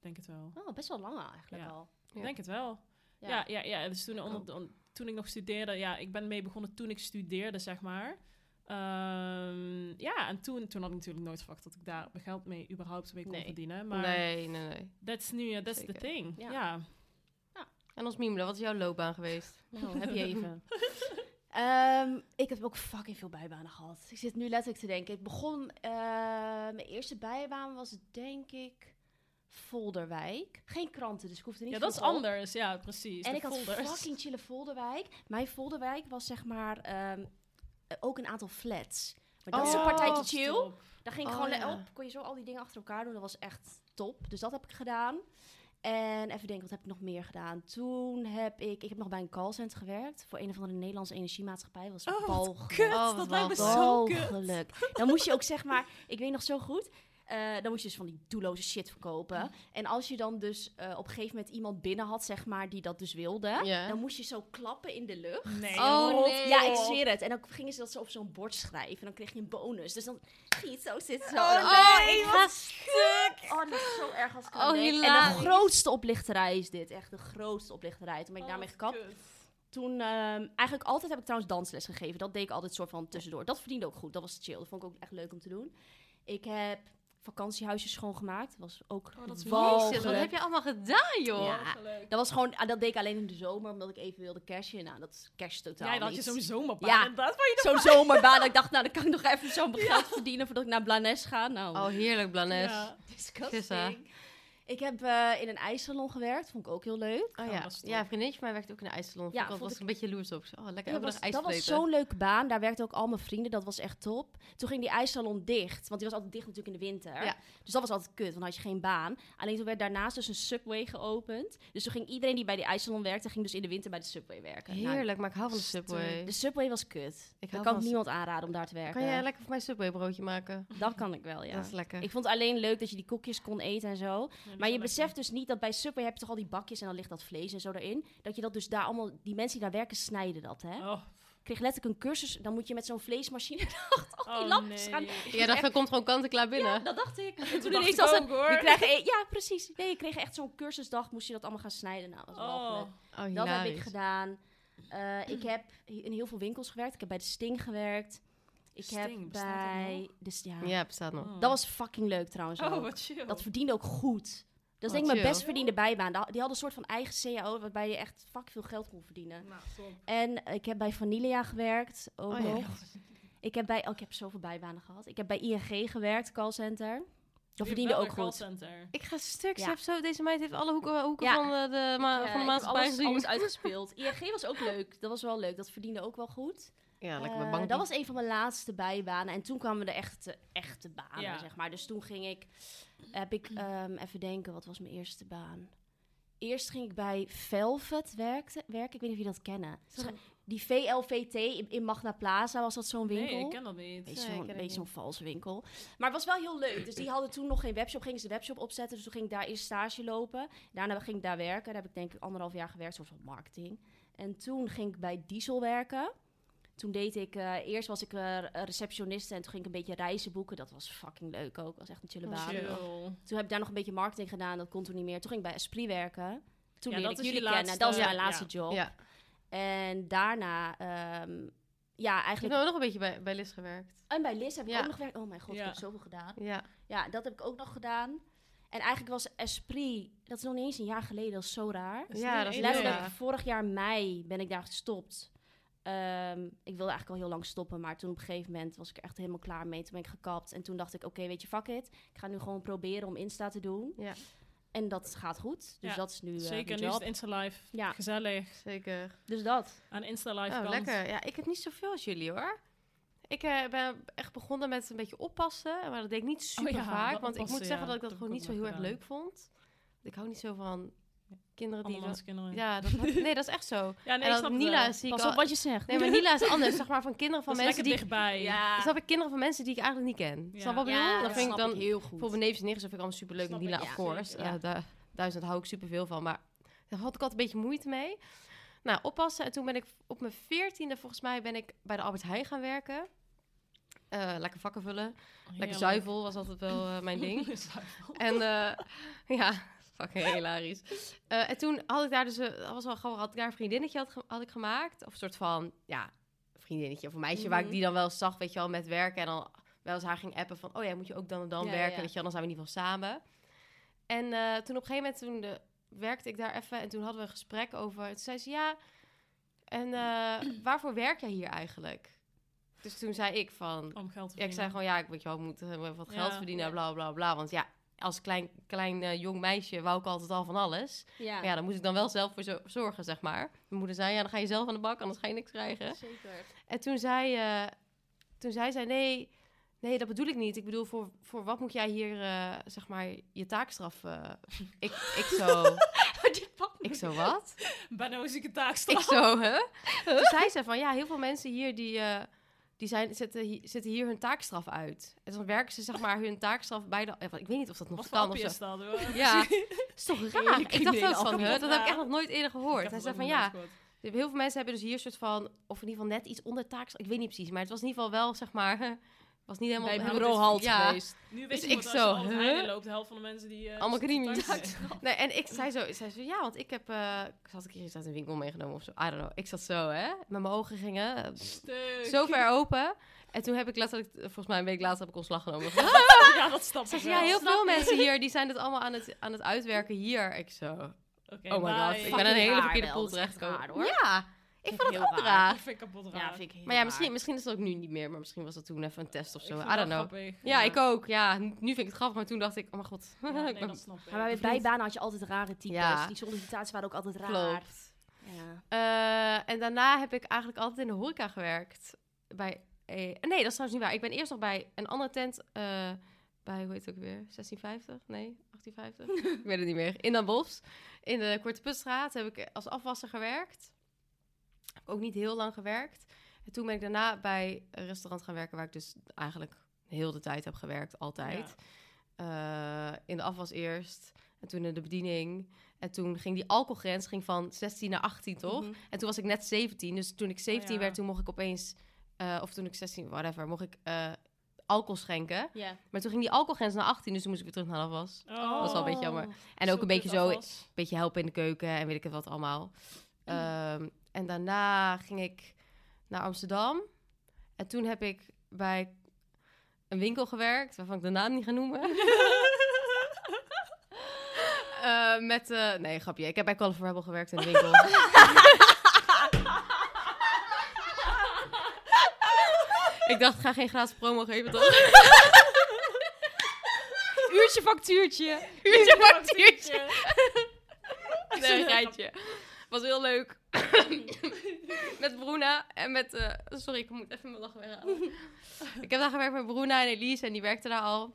Denk het wel. Oh, best wel lang eigenlijk Ja. al. Ja. Denk het wel. Ja. Ja, ja, ja. Dus toen, onder, on- toen ik nog studeerde, ja, ik ben mee begonnen toen ik studeerde, zeg maar. Ehm, ja, en toen, toen had ik natuurlijk nooit verwacht dat ik daar mijn geld mee überhaupt mee kon Nee. verdienen. Maar Nee, nee, nee. that's nu, uh, that's the thing. Ja. Ja. En ons Mimele, wat is jouw loopbaan geweest? Nou, heb je even. Ehm, ik heb ook fucking veel bijbanen gehad. Ik zit nu letterlijk te denken. Ik begon, eh, mijn eerste bijbaan was denk ik Volderwijk. Geen kranten, dus ik hoefde niet Ja, dat is op. anders. Ja, precies. En de ik had fucking chille Volderwijk. Mijn Volderwijk was zeg maar ehm, eh, ook een aantal flats. Maar dat is een Oh, partijtje chill. stop. Daar ging ik Oh, gewoon ja. op. Kon je zo al die dingen achter elkaar doen. Dat was echt top. Dus dat heb ik gedaan. En even denken, wat heb ik nog meer gedaan? Toen heb ik, ik heb nog bij een callcenter gewerkt voor een of andere Nederlandse energiemaatschappij. Dat was Oh, kut. Oh, dat lijkt me zo kut. Dan moest je ook zeg maar, ik weet nog zo goed, eh, dan moest je dus van die doelloze shit verkopen. En als je dan dus eh, op een gegeven moment iemand binnen had, zeg maar, die dat dus wilde, Ja. dan moest je zo klappen in de lucht. Nee, Oh, nee. Ja, ik zweer het. En dan gingen ze dat zo op zo'n bord schrijven. En dan kreeg je een bonus. Dus dan ging je zo zitten. Zo. Oh, En dan- Oh, nee, ik ga stuk. Oh, dat is zo erg als ik Oh, denk. En hilarisch. de grootste oplichterij is dit. Echt de grootste oplichterij. Toen ben ik Oh, daarmee gekapt. kut. Toen, ehm, eigenlijk altijd heb ik trouwens dansles gegeven. Dat deed ik altijd soort van tussendoor. Dat verdiende ook goed. Dat was chill. Dat vond ik ook echt leuk om te doen. Ik heb vakantiehuisjes schoongemaakt. Dat was ook Oh, dat wat heb je allemaal gedaan, joh? Ja. Dat was gewoon, ah, dat deed ik alleen in de zomer, omdat ik even wilde cashen. Nou, dat is cash totaal Ja, dan had je zo'n zomerbaan. Ja. je Zo'n zomerbaan. dat ik dacht, nou, dan kan ik nog even zo'n geld verdienen voordat ik naar Blanes ga. Nou, Oh, heerlijk, Blanes. Ja. Vissa. disgusting. Ik heb eh, in een ijssalon gewerkt. Vond ik ook heel leuk. Oh ja, ja een vriendje van mij werkt ook in de ijssalon. Ja, vond was ik- een beetje jaloers op. Oh, lekker Ja, was, ijs dat was zo'n leuke baan. Daar werkten ook al mijn vrienden. Dat was echt top. Toen ging die ijssalon dicht. Want die was altijd dicht natuurlijk in de winter. Ja. Dus dat was altijd kut, want dan had je geen baan. Alleen toen werd daarnaast dus een Subway geopend. Dus toen ging iedereen die bij die ijssalon werkte... ging dus in de winter bij de Subway werken. Nou, Heerlijk, maar ik hou van de Subway. de Subway was kut. Ik kan ik niemand aanraden om daar te werken. Kan jij lekker voor mij Subway broodje maken? Dat kan ik wel, ja. Dat is lekker. Ik vond alleen leuk dat je die koekjes kon eten en zo. Maar je beseft dus niet dat bij Subway heb je toch al die bakjes en dan ligt dat vlees en zo erin. Dat je dat dus daar allemaal, die mensen die daar werken, snijden dat, hè. Oh, Ik kreeg letterlijk een cursus, dan moet je met zo'n vleesmachine achter al die oh, lampjes nee. gaan. Ja, dat komt gewoon kant-en-klaar binnen. Ja, dat dacht ik. En toen dacht ineens ik als het, hoor. krijgt, e- ja, precies. Nee, je kreeg echt zo'n cursusdag, moest je dat allemaal gaan snijden. Nou, dat was Oh. Oh, Dat heb ik gedaan. Eh, ik heb in heel veel winkels gewerkt. Ik heb bij de Sting gewerkt. Ik Sting, heb bij... nog? Dus, ja. Bestaat nog. Oh. Dat was fucking leuk trouwens Oh, ook. wat chill. Dat verdiende ook goed. Dat is Wat denk ik mijn best verdiende bijbaan. Die hadden een soort van eigen CAO, waarbij je echt fucking veel geld kon verdienen. Nou. En ik heb bij Vanilla gewerkt, ook Oh, ja. Ik heb bij... Oh, ik heb zoveel bijbanen gehad. Ik heb bij ING gewerkt, callcenter. Dat verdiende ook goed. Center. Ik ga stuk. Ja. zo, deze meid heeft alle hoeken, hoeken Ja. van de, de, ma- Ja, van de ik maatschappij alles, alles uitgespeeld. ING was ook leuk. Dat was wel leuk. Dat verdiende ook wel goed. Ja, lekker Eh, bank. dat was een van mijn laatste bijbanen. En toen kwamen de echte, echte banen, Ja. zeg maar. Dus toen ging ik... Heb ik... ehm, even denken, wat was mijn eerste baan? Eerst ging ik bij Velvet werken. werken. Ik weet niet of je dat kennen. Die VLVT in, in Magna Plaza was dat zo'n winkel. Nee, ik ken dat niet. Beetje Nee, zo'n zo'n valse winkel. Maar het was wel heel leuk. Dus die hadden toen nog geen webshop. Gingen ze de webshop opzetten. Dus toen ging ik daar eerst stage lopen. Daarna ging ik daar werken. Daar heb ik denk ik anderhalf jaar gewerkt. soort van marketing. En toen ging ik bij Diesel werken. Toen deed ik... eh, eerst was ik eh, receptioniste. En toen ging ik een beetje reizen boeken. Dat was fucking leuk ook. Dat was echt een chille Oh, baan. chill. Toen heb ik daar nog een beetje marketing gedaan. Dat kon toen niet meer. Toen ging ik bij Esprit werken. Toen Ja, leerde ik jullie kennen. Dat was ja, mijn laatste ja. job. Ja. En daarna... ehm, ja, Ik eigenlijk... heb ook nog een beetje bij, bij Liz gewerkt. En bij Liz heb ik ook nog gewerkt. Oh mijn god, Ja. ik heb zoveel gedaan. Ja. Ja, dat heb ik ook nog gedaan. En eigenlijk was Esprit, dat is nog niet eens een jaar geleden, dat is zo raar. Ja, dat is Letterlijk, ja. vorig jaar mei ben ik daar gestopt. Ehm, ik wilde eigenlijk al heel lang stoppen, maar toen op een gegeven moment was ik er echt helemaal klaar mee. Toen ben ik gekapt en toen dacht ik, oké, weet je, fuck it. Ik ga nu gewoon proberen om Insta te doen. Ja, En dat gaat goed. Dus Ja, dat is nu eh, Zeker, nu is het Insta Live. Ja. Gezellig. zeker. Dus dat. Aan Insta Live Oh, kant. lekker. Ja, ik heb niet zoveel als jullie hoor. Ik eh, ben echt begonnen met een beetje oppassen. Maar dat deed ik niet super Oh ja, vaak. Want ik moet zeggen ja. dat ik dat Dat gewoon niet zo heel erg leuk vond. Ik hou niet zo van kinderen die... Andermans kinderen. Ja, dat, nee, dat is echt zo. Ja, nee, en ik dan snap het Nila wel. zie ik Pas al- op wat je zegt. Nee, maar Nila is anders. Zeg maar van kinderen van Dat is mensen lekker die... dichtbij. Ja. Snap ik kinderen van mensen die ik eigenlijk niet ken. Ja. Snap wat ik Ja, bedoel? dat Dan vind ik dan... heel goed. Voor mijn neefjes en nichtjes vind ik allemaal superleuk. Snap Nila, ik, of course. Ja, daar, duizend hou ik superveel van. Maar daar had ik altijd een beetje moeite mee. Nou, oppassen. En toen ben ik op mijn veertiende, volgens mij, ben ik bij de Albert Heijn gaan werken. Eh, lekker vakken vullen. Lekker Heerlijk. zuivel was altijd wel eh, mijn ding. En eh, ja, fucking hilarisch. Eh, en toen had ik daar dus, eh, dat was wel grappig, had ik daar een vriendinnetje had, had ik gemaakt. Of een soort van, ja, vriendinnetje of een meisje waar ik Mhm. die dan wel zag, weet je wel, met werken. En dan wel eens haar ging appen van, oh ja, moet je ook dan en dan Ja, werken, ja. weet je wel, dan zijn we in ieder geval samen. En eh, toen op een gegeven moment, toen de, werkte ik daar even en toen hadden we een gesprek over. Toen zei ze, ja, en waarvoor werk jij hier eigenlijk? Dus toen zei ik van, Om geld te ja, ik zei gewoon, ja, ik weet je wel, ik moet wat geld verdienen, bla bla bla. Want ja, als klein, klein eh, jong meisje wou ik altijd al van alles. Ja, Maar ja, dan moet ik dan wel zelf voor zo- zorgen, zeg maar. Mijn moeder zei, ja, dan ga je zelf aan de bak, anders ga je niks krijgen. zeker. En toen zei, eh, toen zei zij, nee, Nee, dat bedoel ik niet. Ik bedoel, voor, voor wat moet jij hier, eh, zeg maar, je taakstraf... ik, ik zo... ik zo, wat? Bijna Ik taakstraf. zo, hè? Toen zei ze van, ja, heel veel mensen hier die, die zijn, zitten, hi- zitten hier hun taakstraf uit. En dan werken ze, zeg maar, hun taakstraf bij de... Ik weet niet of dat nog Wat kan of is dat, hoor? Ja, is toch raar? Ik dacht ook van, huh, dat heb ik echt nog nooit eerder gehoord. Hij zei van, ja, heel veel mensen hebben dus hier een soort van, of in ieder geval net iets onder taakstraf. Ik weet niet precies, maar het was in ieder geval wel, zeg maar, was niet helemaal... Bij bureau halt ja. geweest. Nu weet Dus je ik wat, als je zo, huh? Loopt, de helft van de mensen die... eh, Allemaal zijn. Nee, en ik zei zo, zei zo, ja, want ik heb, eh, ik had een keer iets uit een winkel meegenomen of zo. I don't know. Ik zat zo, hè, met mijn ogen gingen Stuk. zo ver open. En toen heb ik letterlijk, eh, volgens mij een week later heb ik ontslag genomen. Ja, dat snap Ze ik ja, heel veel mensen hier, die zijn het allemaal aan het, aan het uitwerken hier. Ik zo, Oké, oh my god, ik ben een hele verkeerde pool terechtgekomen. Ja, ik Vind vond het heel ook raar. raar. Dat vind ik kapot raar. Ja, vind ik heel Maar ja, raar. misschien, misschien is het ook nu niet meer, maar misschien was dat toen even een test of zo. Ik I vind don't dat know. grappig. Ja, ik ook. Ja, nu vind ik het grappig, maar toen dacht ik, oh mijn god. Ja, ik nee, ben- dat snap ik. Maar bij bijbanen had je altijd rare types. Ja. Die sollicitaties waren ook altijd raar. Klopt. Ja. Eh, en daarna heb ik eigenlijk altijd in de horeca gewerkt. Bij, eh, nee, dat is trouwens niet waar. Ik ben eerst nog bij een andere tent. eh, bij, hoe heet het ook weer? 1650? Nee, 1850? ik weet het niet meer. In Den Bosch. In de Korte Putstraat heb ik als afwasser gewerkt. Heb ook niet heel lang gewerkt. En toen ben ik daarna bij een restaurant gaan werken... waar ik dus eigenlijk heel de tijd heb gewerkt. Altijd. Eh, in de afwas eerst. En toen in de bediening. En toen ging die alcoholgrens ging van 16 naar 18, toch? Mhm. En toen was ik net 17. Dus toen ik 17 ja. werd, toen mocht ik opeens... eh, of toen ik 16, whatever, mocht ik eh, alcohol schenken. Maar toen ging die alcoholgrens naar 18, dus toen moest ik weer terug naar de afwas. Oh. Dat is wel een beetje jammer. En ook een beetje zo, een beetje helpen in de keuken en weet ik het wat allemaal. Ehm, en daarna ging ik naar Amsterdam. En toen heb ik bij een winkel gewerkt, waarvan ik de naam niet ga noemen. Eh, met, eh, nee, grapje. Ik heb bij Call Rebel gewerkt in de winkel. ik dacht, ga geen gratis promo geven, toch? Uurtje factuurtje. Uurtje factuurtje. Nee, een geitje. Was heel leuk. met Bruna en met... eh, sorry, ik moet even mijn lachen weghalen. ik heb daar gewerkt met Bruna en Elise en die werkte daar al.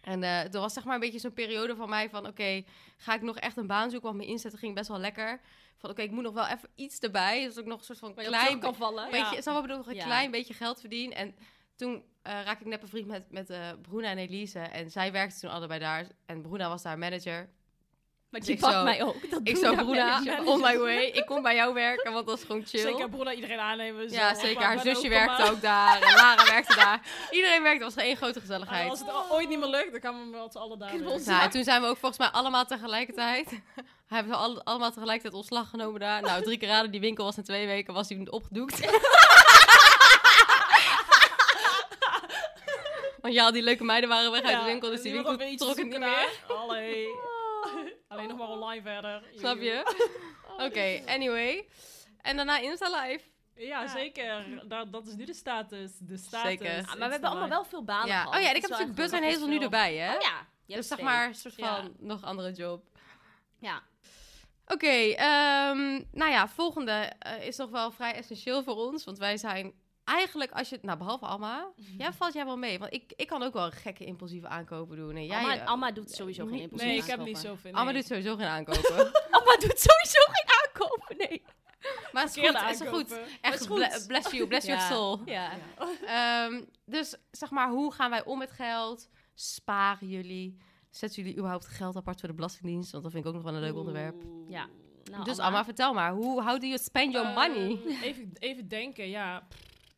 En eh er was zeg maar een beetje zo'n periode van mij van... Oké, ga ik nog echt een baan zoeken? Want mijn inzetten ging best wel lekker. Van oké, ik moet nog wel even iets erbij. Dus ik nog een soort van klein... kan vallen. Beetje, wat bedoel, nog een Ja. klein beetje geld verdienen. En toen eh raakte ik net bevriend met, met eh Bruna en Elise. En zij werkten toen allebei daar. En Bruna was daar manager. Maar die pakt mij ook. Dat Ik zou Bruna, on my way. Ik kom bij jou werken, want dat is gewoon chill. Zeker Broena iedereen aannemen. zo. ja, zeker. Haar zusje ook werkte ook daar. En Lara werkte daar. Iedereen werkte. Het was één grote gezelligheid. als het ooit niet meer lukt, dan gaan we met z'n allen daar. Nou, en toen zijn we ook volgens mij allemaal tegelijkertijd. Hebben we alle- allemaal tegelijkertijd ontslag genomen daar. Nou, drie keer raden, die winkel was in twee weken was die opgedoekt. Want ja, die leuke meiden waren weg uit de Ja, winkel, dus die winkel trok het niet meer. Allee. Alleen nog maar online verder. Snap je? Oké, anyway. En daarna Insta Live. Ja, zeker. Dat, dat is nu de status. De status. Zeker. Ja, maar we hebben allemaal wel veel banen Ja. gehad. Oh ja, ik heb natuurlijk Buzz en Hazel nu erbij, hè? Oh ja. Je Dus zeg maar een soort Ja. van nog andere job. Ja. Oké, ehm, nou ja, volgende eh, is toch wel vrij essentieel voor ons. Want wij zijn eigenlijk, als je... Nou, behalve Alma. Jij valt jij wel mee. Want ik, ik kan ook wel gekke impulsieve aankopen doen. En jij, Alma, eh, Alma doet sowieso geen impulsieve Nee, ik heb aankopen. niet zoveel. Alma nee. doet sowieso geen aankopen. Alma doet sowieso geen aankopen, nee. maar het is goed, het is goed. aankopen. Echt is ble- goed. bless you, bless your Ja. soul. Ja. Ehm, dus zeg maar, hoe gaan wij om met geld? Sparen jullie? Zetten jullie überhaupt geld apart voor de Belastingdienst? Want dat vind ik ook nog wel een leuk onderwerp. Ja. Nou, dus Alma. Alma, vertel maar. Hoe how do you spend your money? Ehm, even, even denken, ja.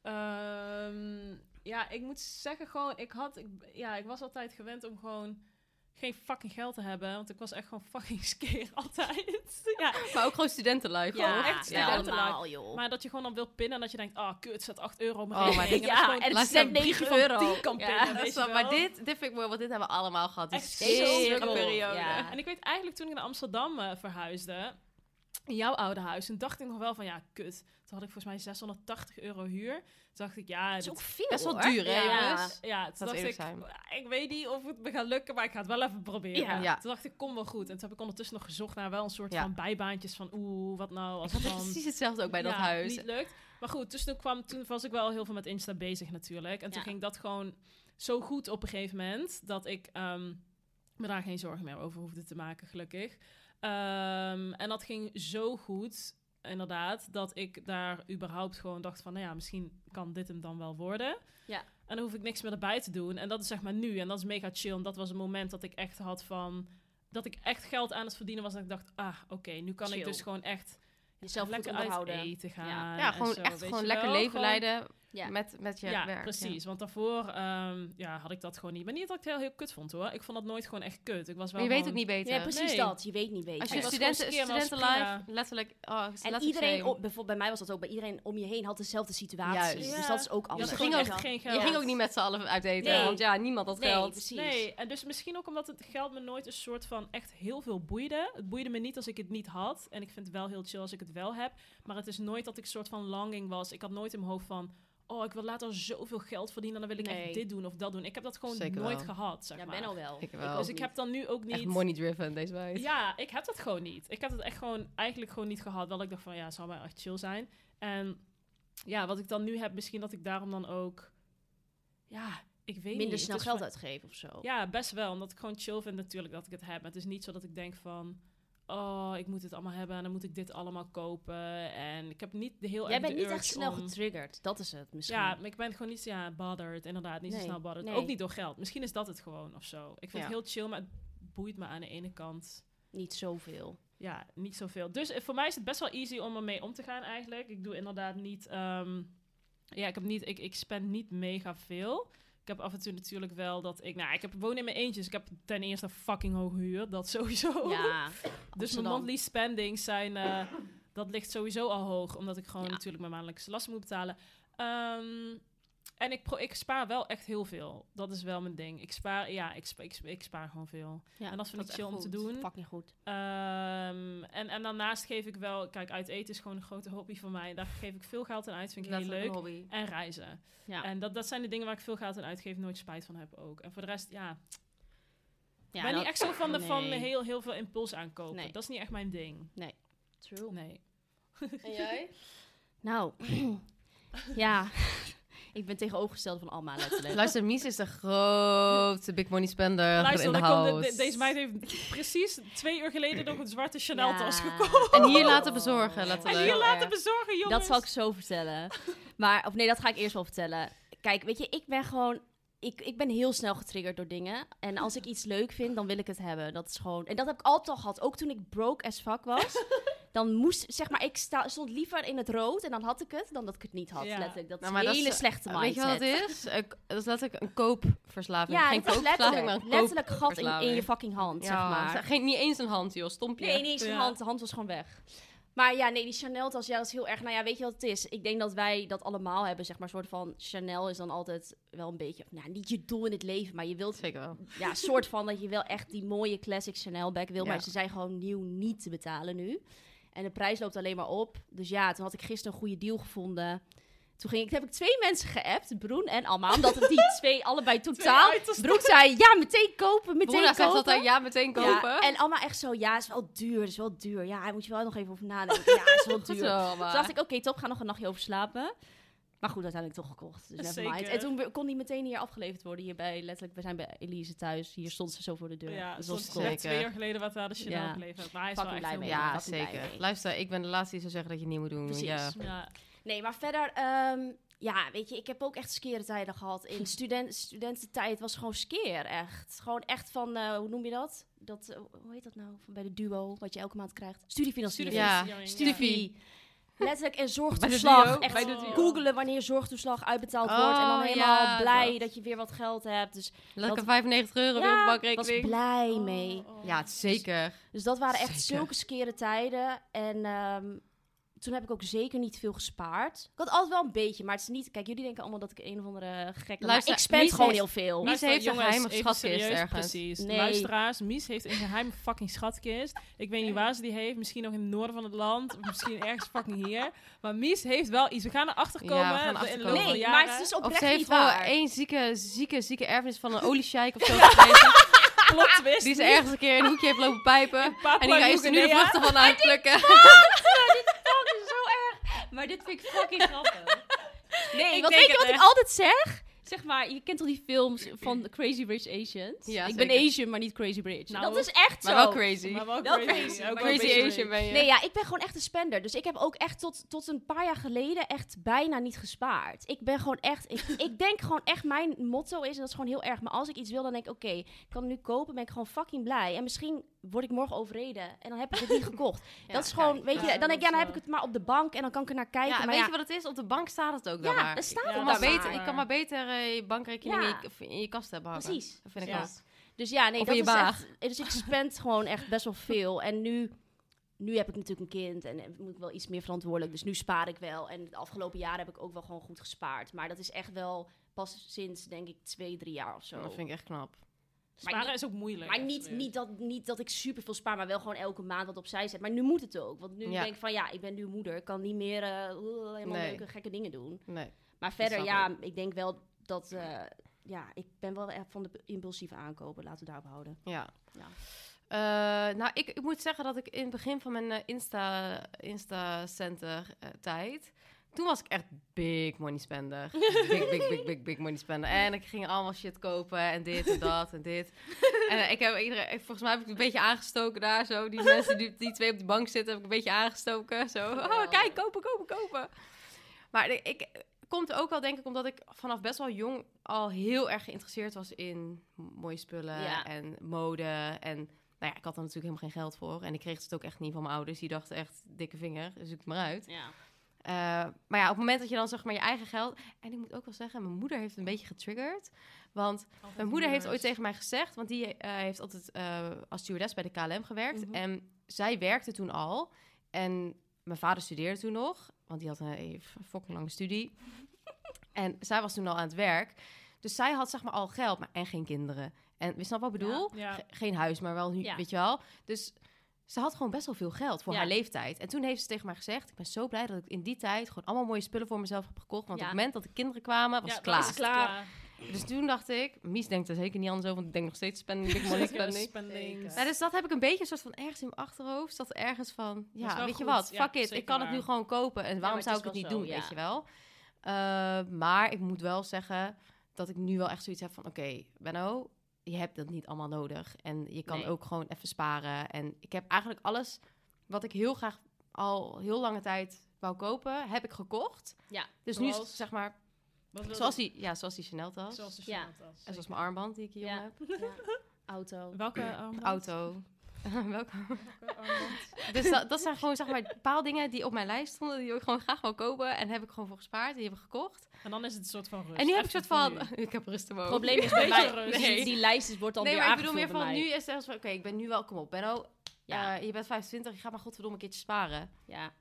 Ehm, ja, ik moet zeggen gewoon, ik had, ik, ja, ik was altijd gewend om gewoon geen fucking geld te hebben, want ik was echt gewoon fucking skeer altijd. ja, Maar ook gewoon studentenlife. Ja, echt ja, studentenlife. maar dat je gewoon dan wilt pinnen en dat je denkt, ah, kut, zet 8 euro op mijn Oh, maar dit- ja, en het een briefje 9 van euro. 10 kan pinnen, Dat weet is je wel- maar dit, dit vind ik mooi, want dit hebben we allemaal gehad. Die Echt zere zo periode. Ja. En ik weet eigenlijk toen ik naar Amsterdam eh, verhuisde, in jouw oude huis, toen dacht ik nog wel van, ja, kut. Toen had ik volgens mij 680 euro huur. Toen dacht ik, ja, Dat is ook veel, Best wel hoor. duur, hè, Ja. jongens? Ja, toen dacht ik, zijn. ik weet niet of het me gaat lukken, maar ik ga het wel even proberen. Ja. Ja. Toen dacht ik, kom wel goed. En toen heb ik ondertussen nog gezocht naar wel een soort Ja. van bijbaantjes van, oeh, wat nou als Ik het dan precies hetzelfde ook bij dat huis. niet lukt. Maar goed, dus toen, kwam, toen was ik wel heel veel met Insta bezig natuurlijk. En toen Ja. ging dat gewoon zo goed op een gegeven moment dat ik ehm, me daar geen zorgen meer over hoefde te maken, gelukkig. Ehm, en dat ging zo goed, inderdaad, dat ik daar überhaupt gewoon dacht van, nou ja, misschien kan dit hem dan wel worden. Ja. En dan hoef ik niks meer erbij te doen. En dat is zeg maar nu. En dat is mega chill. En dat was een moment dat ik echt had van... Dat ik echt geld aan het verdienen was. En ik dacht, ah, oké, nu kan ik dus gewoon echt Jezelf goed lekker uit onderhouden. eten gaan. Ja, en gewoon zo, echt gewoon lekker wel? leven Gewoon- leiden Ja. met, met je Ja, werk. precies. Want daarvoor ehm, ja, had ik dat gewoon niet. Maar niet dat ik het heel, heel kut vond hoor. Ik vond dat nooit gewoon echt kut. Ik was wel Maar je weet ook niet beter. Ja, precies Nee. dat. Je weet niet beter. Als je was studenten, studentenlife, prima. letterlijk... Oh, en letterlijk iedereen, op, bijvoorbeeld bij mij was dat ook, bij iedereen om je heen had dezelfde situatie. Dus Ja. dat is ook Je anders. had ging ook- echt geen Je ging ook niet met z'n allen uit eten, Nee. want ja, niemand had Nee, geld. precies. Nee, en dus misschien ook omdat het geld me nooit een soort van echt heel veel boeide. Het boeide me niet als ik het niet had. En ik vind het wel heel chill als ik het wel heb. Maar het is nooit dat ik een soort van longing was. Ik had nooit in mijn hoofd van... Oh, ik wil later zoveel geld verdienen. Dan wil ik Nee. echt dit doen of dat doen. Ik heb dat gewoon Zeker nooit wel. gehad, zeg Ja, maar. ben al wel. Ik wel. dus ik heb dan nu ook Echt niet... money driven, deze wijs. Ja, ik heb dat gewoon niet. Ik heb het echt gewoon eigenlijk gewoon niet gehad. Wel dat ik dacht van ja, het zou wel echt chill zijn. En ja, wat ik dan nu heb, misschien dat ik daarom dan ook... Ja, ik weet niet. Minder snel geld uitgeven of zo. Ja, best wel. Omdat ik gewoon chill vind natuurlijk dat ik het heb. Maar het is niet zo dat ik denk van... Oh, ik moet het allemaal hebben en dan moet ik dit allemaal kopen. En ik heb niet de heel Jij bent niet echt snel om- getriggerd. Dat is het misschien. Ja, maar ik ben gewoon niet ja, bothered. Inderdaad, niet Nee, zo snel bothered. nee. Ook niet door geld. Misschien is dat het gewoon of zo. Ik vind Ja. het heel chill, maar het boeit me aan de ene kant Niet zoveel. ja, niet zoveel. Dus eh, voor mij is het best wel easy om ermee om te gaan eigenlijk. Ik doe inderdaad niet... ehm, ja, ik, heb niet ik, ik spend niet mega veel. Ik heb af en toe natuurlijk wel dat ik... Nou, ik heb, woon in mijn eentje, dus ik heb ten eerste fucking hoge huur. Dat sowieso. Ja, dus mijn monthly spendings zijn... eh, dat ligt sowieso al hoog, omdat ik gewoon Ja. natuurlijk mijn maandelijkse lasten moet betalen. Ehm, en ik, pro ik spaar wel echt heel veel. Dat is wel mijn ding. Ik spaar, ja, ik, spa- ik, spa- ik spaar gewoon veel. Ja, en dat vind ik is chill om te doen. Fucking goed. Ehm, en, en daarnaast geef ik wel... Kijk, uit eten is gewoon een grote hobby voor mij. Daar geef ik veel geld aan uit. Vind ik heel leuk. hobby. En reizen. Ja. En dat, dat zijn de dingen waar ik veel geld aan uitgeef. Nooit spijt van heb ook. En voor de rest, ja... ja ik ben dat- niet echt zo van, de, van Nee. heel, heel veel impuls aankopen. Nee. Dat is niet echt mijn ding. True. Nee. En jij? Nou, ja. Ik ben tegenovergesteld van Alma letterlijk. Luister, Mies is de grote big money spender Luister, in de dan komt de- house. de- deze meid heeft precies twee uur geleden nog een zwarte Ja. Chanel-tas gekocht. En hier laten bezorgen, En hier laten bezorgen, jongens. Dat zal ik zo vertellen. Maar, of nee, dat ga ik eerst wel vertellen. Kijk, weet je, ik ben gewoon... Ik, ik ben heel snel getriggerd door dingen. En als ik iets leuk vind, dan wil ik het hebben. Dat is gewoon... En dat heb ik altijd al gehad. Ook toen ik broke as fuck was. Dan moest, zeg maar, ik sta, stond liever in het rood en dan had ik het, dan dat ik het niet had. Ja. Letterlijk. Dat Nou, is een hele is- slechte mindset. Weet je wat het is? Dat is letterlijk een koopverslaving. Ja, Geen koopverslaving, maar letterlijk, een letterlijk gat in, in je fucking hand, zeg maar. Geen, niet eens een hand, joh. Stompje. Nee, niet eens zijn Ja. hand. De hand was gewoon weg. Maar ja, nee, die Chanel-tas, ja, dat is heel erg... Nou ja, weet je wat het is? Ik denk dat wij dat allemaal hebben, zeg maar. Een soort van... Chanel is dan altijd wel een beetje... Nou, niet je doel in het leven, maar je wilt... Zeker wel. Ja, een soort van dat je wel echt die mooie classic Chanel-bag wil. Ja. Maar ze zijn gewoon nieuw niet te betalen nu. En de prijs loopt alleen maar op. Dus ja, toen had ik gisteren een goede deal gevonden. Toen ging ik, heb ik twee mensen geappt, Broen en Alma. Omdat het die twee allebei totaal... Broen zei, ja, meteen kopen, meteen Broena zegt kopen. altijd ja, meteen kopen. Ja, en allemaal echt zo, ja, is wel duur, is wel duur. Ja, daar moet je wel nog even over nadenken. Ja, is wel duur. zo, dacht ik, oké, top, ga nog een nachtje over slapen. Maar goed, uiteindelijk toch gekocht. Dus. En toen kon die meteen hier afgeleverd worden. Hier bij, letterlijk, we zijn bij Elise thuis. Hier stond ze zo voor de deur. Ja, dus net twee jaar geleden wat we hadden Chanel Ja. geleverd. Maar hij is wel Fucking echt blij heel mee. Ja, zeker. mee. Luister, ik ben de laatste die zou zeggen dat je het niet moet doen. Precies. Ja. Ja. Nee, maar verder, ehm, ja, weet je, ik heb ook echt skere tijden gehad. In student, studententijd was gewoon skeer, echt. Gewoon echt van, eh, hoe noem je dat? dat eh, hoe heet dat nou? Van bij de duo, wat je elke maand krijgt. Studiefinanciering. Ja, Studiefinanciering, studie- Letterlijk en zorgtoeslag. Echt googelen wanneer zorgtoeslag uitbetaald Oh, wordt. En dan helemaal ja, blij dat. dat. je weer wat geld hebt. Dus Lekker Dat- 95 euro weer op de ja, was bankrekening. blij mee. Oh, oh. Ja, zeker. Dus dat waren echt Zeker. zulke skere tijden. En ehm, toen heb ik ook zeker niet veel gespaard. Ik had altijd wel een beetje, maar het is niet... Kijk, jullie denken allemaal dat ik een of andere gekke... Luister, maar ik spend Mies gewoon heeft- heel veel. Mies heeft een geheime schatkist ergens. Precies. Nee. Luisteraars, Mies heeft een geheime fucking schatkist. Ik weet niet waar ze die heeft. Misschien nog in het noorden van het land. Of misschien ergens fucking hier. Maar Mies heeft wel iets. We gaan erachter komen. Ja, we gaan erachter komen. Nee, jaren. maar het is oprecht ze heeft niet waar. één zieke, zieke, zieke erfenis van een oliesjeik of zo plot die ze ergens een keer in een hoekje heeft lopen pijpen. En die heeft er nu de vruchten van aan het plukken. Dat is zo erg. Maar dit vind ik fucking grappig. Nee, Ik want weet je wat ik altijd zeg? Zeg maar, je kent al die films van Crazy Rich Asians? Ja, ik ben. Asian, maar niet Crazy Rich. Nou, dat is echt Maar zo. wel crazy. Maar wel Wel crazy. crazy. Ook wel Crazy crazy. Asian ben je. Nee, ja, ik ben gewoon echt een spender. Dus ik heb ook echt tot, tot een paar jaar geleden echt bijna niet gespaard. Ik ben gewoon echt... Ik, ik denk gewoon echt, mijn motto is, en dat is gewoon heel erg... maar als ik iets wil, dan denk ik, oké, ik kan het nu kopen, ben ik gewoon fucking blij. En misschien word ik morgen overreden en dan heb ik het niet gekocht. Ja, dat is gewoon, kijk. weet je, Ja, dan denk ik, ja, dan heb ik het maar op de bank en dan kan ik er naar kijken. Ja, maar weet ja, je wat het is? Op de bank staat het ook dan Ja, maar. er staat het dan maar maar. beter, Ik kan maar beter eh, je bankrekening Ja. in, je, in je kast hebben hangen. Precies. Dat vind ik Ja. Dus ja, nee, Of dat is je echt... Dus ik spend gewoon echt best wel veel. En nu, nu heb ik natuurlijk een kind en moet ik wel iets meer verantwoordelijk. Dus nu spaar ik wel. En de afgelopen jaren heb ik ook wel gewoon goed gespaard. Maar dat is echt wel pas sinds, denk ik, twee, drie jaar of zo. Dat vind ik echt knap. Sparen niet- is ook moeilijk. Maar niet, niet, dat, niet dat ik super veel spaar, maar wel gewoon elke maand wat opzij zet. Maar nu moet het ook. Want nu Ja. denk ik van ja, ik ben nu moeder. Ik kan niet meer eh, helemaal Nee. leuke gekke dingen doen. Nee. Maar verder, ja, ik denk wel dat... eh, ja, ik ben wel echt van de impulsieve aankopen. Laten we daarop houden. Ja. Ja. Eh, nou, ik, ik moet zeggen dat ik in het begin van mijn eh, Insta, Insta Center tijd... Toen was ik echt big money spender. Big, big, big, big, big money spender. En ik ging allemaal shit kopen en dit en dat en dit. En ik heb iedereen, volgens mij heb ik een beetje aangestoken daar zo. Die mensen die, die twee op de bank zitten, heb ik een beetje aangestoken. Zo, oh, kijk, kopen, kopen, kopen. Maar ik komt ook wel denk ik omdat ik vanaf best wel jong al heel erg geïnteresseerd was in mooie spullen Ja. en mode. En nou ja, ik had er natuurlijk helemaal geen geld voor. En ik kreeg het ook echt niet van mijn ouders. Die dachten echt, dikke vinger, zoek het maar uit. Ja. Eh, maar ja, op het moment dat je dan zeg maar je eigen geld... En ik moet ook wel zeggen, mijn moeder heeft een beetje getriggerd. Want Altijd mijn moeder heeft ooit tegen mij gezegd... Want die eh, heeft altijd eh, als stewardess bij de KLM gewerkt. Mhm. En zij werkte toen al. En mijn vader studeerde toen nog. Want die had een fucking lange studie. En zij was toen al aan het werk. Dus zij had zeg maar al geld, maar en geen kinderen. En we snappen wat ik bedoel? Ja. Ge- geen huis, maar wel, nu, Ja. weet je wel. Dus ze had gewoon best wel veel geld voor Ja. haar leeftijd. En toen heeft ze tegen mij gezegd... ik ben zo blij dat ik in die tijd gewoon allemaal mooie spullen voor mezelf heb gekocht. Want Ja. op het moment dat de kinderen kwamen, was Ja, het klaar. is het klaar. Dus toen dacht ik... Mies denkt er zeker niet anders over, want ik denk nog steeds spending, big money spending. Spendings. Nou, dus dat heb ik een beetje een soort van ergens in mijn achterhoofd. Dat ergens van, ja, weet je wat, Ja, fuck it, ik kan het nu gewoon kopen. En waarom zou ik het niet zo, doen, ja. weet je wel? Eh, maar ik moet wel zeggen dat ik nu wel echt zoiets heb van, oké, Benno, je hebt dat niet allemaal nodig. En je kan Nee. ook gewoon even sparen. En ik heb eigenlijk alles wat ik heel graag al heel lange tijd wou kopen, heb ik gekocht. Ja. Dus nu is het zeg maar, zoals die, ja, zoals die Chanel tas. Zoals de Ja. Chanel-tas. En zoals mijn armband die ik hier Ja. heb. Ja. Auto. Welke armband? Auto. Armband? Dus dat, dat zijn gewoon zeg maar bepaalde dingen die op mijn lijst stonden, die ik gewoon graag wil kopen. En heb ik gewoon voor gespaard, die heb ik gekocht. En dan is het een soort van rust. en nu heb ik een soort van, ik heb rust mijn Het probleem is bij mij, rust. die, Nee. die lijst is- wordt dan Nee, weer maar ik bedoel meer van, nu is het van, oké, ik ben nu wel, kom op, Benno, Ja. eh, je bent 25, je gaat maar godverdomme een keertje sparen. Ja.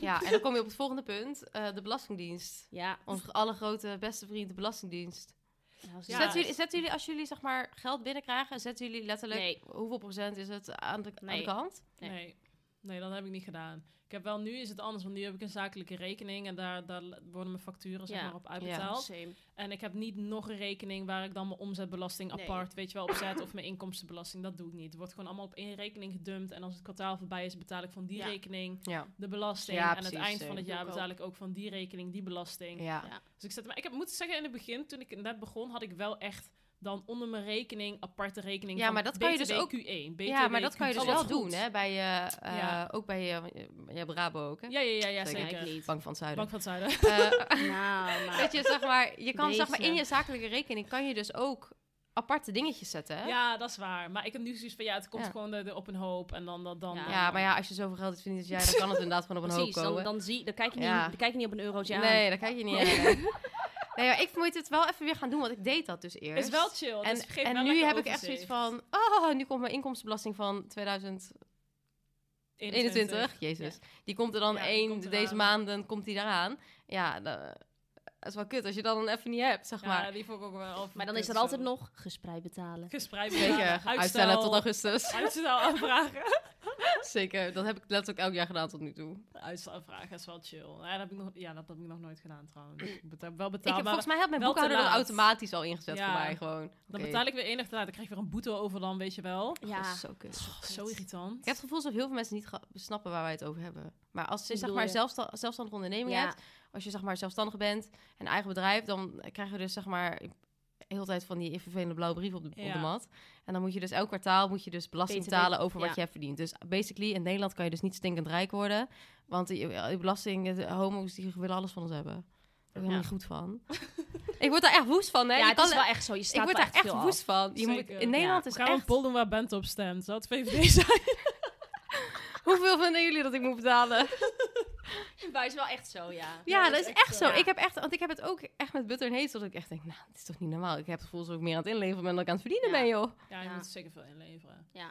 ja, en dan kom je op het volgende punt, eh, de Belastingdienst. Ja. Onze allergrote beste vriend, de Belastingdienst. Ja. Zetten, jullie, zetten jullie, als jullie zeg maar geld binnenkrijgen, zetten jullie letterlijk, Nee. hoeveel procent is het aan de, aan Nee. de kant? Nee. Nee. Nee, dat heb ik niet gedaan. Ik heb wel, nu is het anders, want nu heb ik een zakelijke rekening en daar, daar worden mijn facturen zeg Ja. maar, op uitbetaald. Same. En ik heb niet nog een rekening waar ik dan mijn omzetbelasting Nee. apart, weet je wel, op zet of mijn inkomstenbelasting. Dat doe ik niet. Het wordt gewoon allemaal op één rekening gedumpt en als het kwartaal voorbij is, betaal ik van die Ja. rekening Ja. de belasting. Ja, en aan het eind van het jaar Ik ook. betaal ik ook van die rekening die belasting. Ja. Ja. Dus ik zet, maar ik heb moeten zeggen in het begin, toen ik net begon, had ik wel echt dan onder mijn rekening aparte rekening. Ja, van maar dat kan je dus BTW ook- Q1. BTW ja, maar dat kan je dus Q2. wel doen, hè? Bij je, eh, Ja. ook bij je, je Brabo ook, hè? Ja, ja, ja, ja Zeker. zeker. Ik niet. Bank van het Zuiden. Bank van het Zuiden. Eh, Nou, maar... weet je, zeg maar, je kan zeg maar Deze. in je zakelijke rekening kan je dus ook aparte dingetjes zetten, hè? Ja, dat is waar. Maar ik heb nu zoiets van, ja, het komt Ja. gewoon er, er op een hoop en dan... dan, dan Ja. Ja, maar ja, als je zoveel geld hebt verdient als jij, dan kan het inderdaad gewoon op een Precies, hoop dan, komen. dan, zie, dan, kijk je niet, Ja. dan kijk je niet op een eurotje aan. nee, daar kijk je niet. Nee, maar ik moet het wel even weer gaan doen, want ik deed dat dus eerst. is wel chill. Het En, en wel nu heb ik echt zoiets van, oh, nu komt mijn inkomstenbelasting van 2021. Jezus. Die komt er dan Ja, één, komt deze maanden komt die eraan. Ja, da- dat is wel kut als je dat dan even niet hebt, zeg maar. Ja, die vond ik ook wel... Maar dan is er zo. altijd nog gespreid betalen. Gespreid Zeker, betalen, uitstellen tot augustus. Uitstel aanvragen. Zeker, dat heb ik letterlijk elk jaar gedaan tot nu toe. Uitstelvraag is wel chill. Ja, dat heb ik nog, ja, dat heb ik nog nooit gedaan trouwens. Ik betaal, wel Ik betaal, heb, maar volgens mij had mijn boekhouder dat automatisch al ingezet Ja. voor mij gewoon. dan betaal ik weer enig te laat. Dan krijg je weer een boete over dan, weet je wel. Ja, Dat is zo kut. Oh, zo irritant. Ik heb het gevoel alsof heel veel mensen niet snappen waar wij het over hebben. Maar als je zeg maar zelfsta- zelfstandige onderneming ja. hebt, als je zeg maar zelfstandig bent en eigen bedrijf, dan krijg je dus zeg maar de hele tijd van die vervelende blauwe brief op de, op de mat. En dan moet je dus elk kwartaal moet je dus belasting BTW, betalen over wat ja. je hebt verdiend. Dus basically in Nederland kan je dus niet stinkend rijk worden, want die, die belasting, de homo's die willen alles van ons hebben. Daar ben ik Ja. niet goed van. ik word daar echt woest van, hè? Ja, Je het kan- is wel echt zo. Je ik staat word wel daar echt af. woest van. Je moet, in Nederland We is gaan een echt... doen waar Bent op stemt. Zou het VVD zijn? Hoeveel vinden jullie dat ik moet betalen? Maar het is wel echt zo, ja. Ja, dat is echt zo. Ja. Ik heb echt, want ik heb het ook echt met butter en heet, dat ik echt denk, nou, dit is toch niet normaal. Ik heb het gevoel alsof ik meer aan het inleveren ben dan ik aan het verdienen Ja. ben, joh. Ja, je Ja. moet zeker veel inleveren. Ja.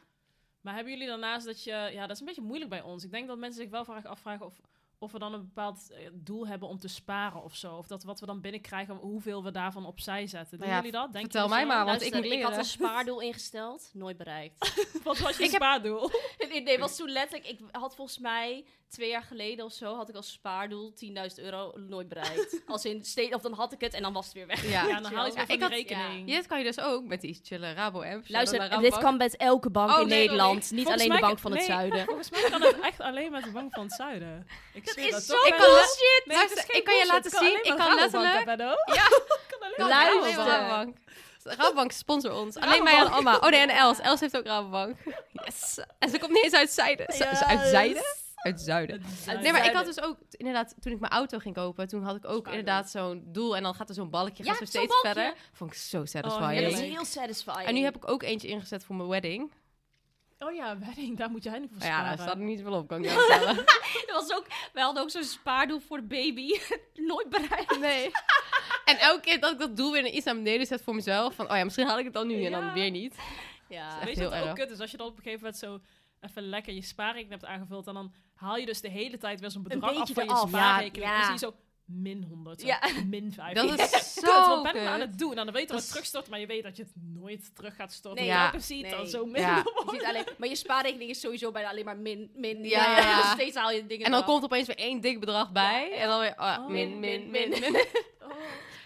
Maar hebben jullie daarnaast dat je... Ja, dat is een beetje moeilijk bij ons. Ik denk dat mensen zich wel vaak afvragen of, of we dan een bepaald eh, doel hebben om te sparen of zo. Of dat wat we dan binnenkrijgen, hoeveel we daarvan opzij zetten. Doen Nou ja, jullie dat? Denk vertel mij maar, want ik ik had een spaardoel ingesteld, nooit bereikt. Wat was je Ik heb- spaardoel? nee, nee, was toen letterlijk... Ik had volgens mij twee jaar geleden of zo... had ik als spaardoel 10.000 euro nooit bereikt. als in, steeds, of dan had ik het en dan was het weer weg. Ja. Ja, dan haal je Ja, weer ik had- rekening. Ja, dit kan je dus ook met die chille Rabo-app. Luister, dit kan met elke bank Oh, in nee, Nederland. Niet Volgens alleen de bank van het zuiden. Volgens mij kan het echt alleen met de bank van het zuiden. Ik Dat is dat zo toch? Ik kan bullshit. Nee, Luister, geen ik kan je laten zien. Ik kan letterlijk... Ja. Kan alleen maar Luister. Rabobank. Sponsor ons. Alleen mij en Amma. Oh nee, en Els. Els heeft ook Rabobank. Yes. En ze komt niet eens uit Zuiden. Ze- ze- Uit. Zuiden? Uit Zuiden. Nee, maar ik had dus ook, inderdaad, toen ik mijn auto ging kopen, toen had ik ook inderdaad zo'n doel. En dan gaat er zo'n balkje, Ja, gaat steeds balkje. verder. Vond ik zo Oh, satisfying. Ja, dat is heel satisfying. en nu heb ik ook eentje ingezet voor mijn wedding. Oh ja, wedding, daar moet jij niet voor Maar ja, sparen. daar staat er niet veel op, kan ik jou vertellen. Er was ook, wij hadden ook zo'n spaardoel voor de baby. Nooit bereikt. Nee. En elke keer dat ik dat doel weer iets naar beneden zet voor mezelf, van oh ja, misschien haal ik het dan nu en dan weer niet. Ja. Weet je wat ook erg. kut is? Als je dan op een gegeven moment zo even lekker je spaarrekening hebt aangevuld... en dan haal je dus de hele tijd weer zo'n bedrag af van je spaarrekening. Ja, En dan zie ja. je zo min 100, zo Ja. min 5. Dat is Kut, zo wat ben ik aan kut. het doen? En dan weet je dat het terugstort, maar je weet dat je het nooit terug gaat storten. Nee, ja. ziet Nee. dan zo min Ja. Je ziet alleen, maar je spaarrekening is sowieso bijna alleen maar min, min. Ja, ja, ja. Steeds haal je dingen En dan eraf. komt opeens weer één dik bedrag bij. En dan weer oh, Oh, min, min, min, min, min.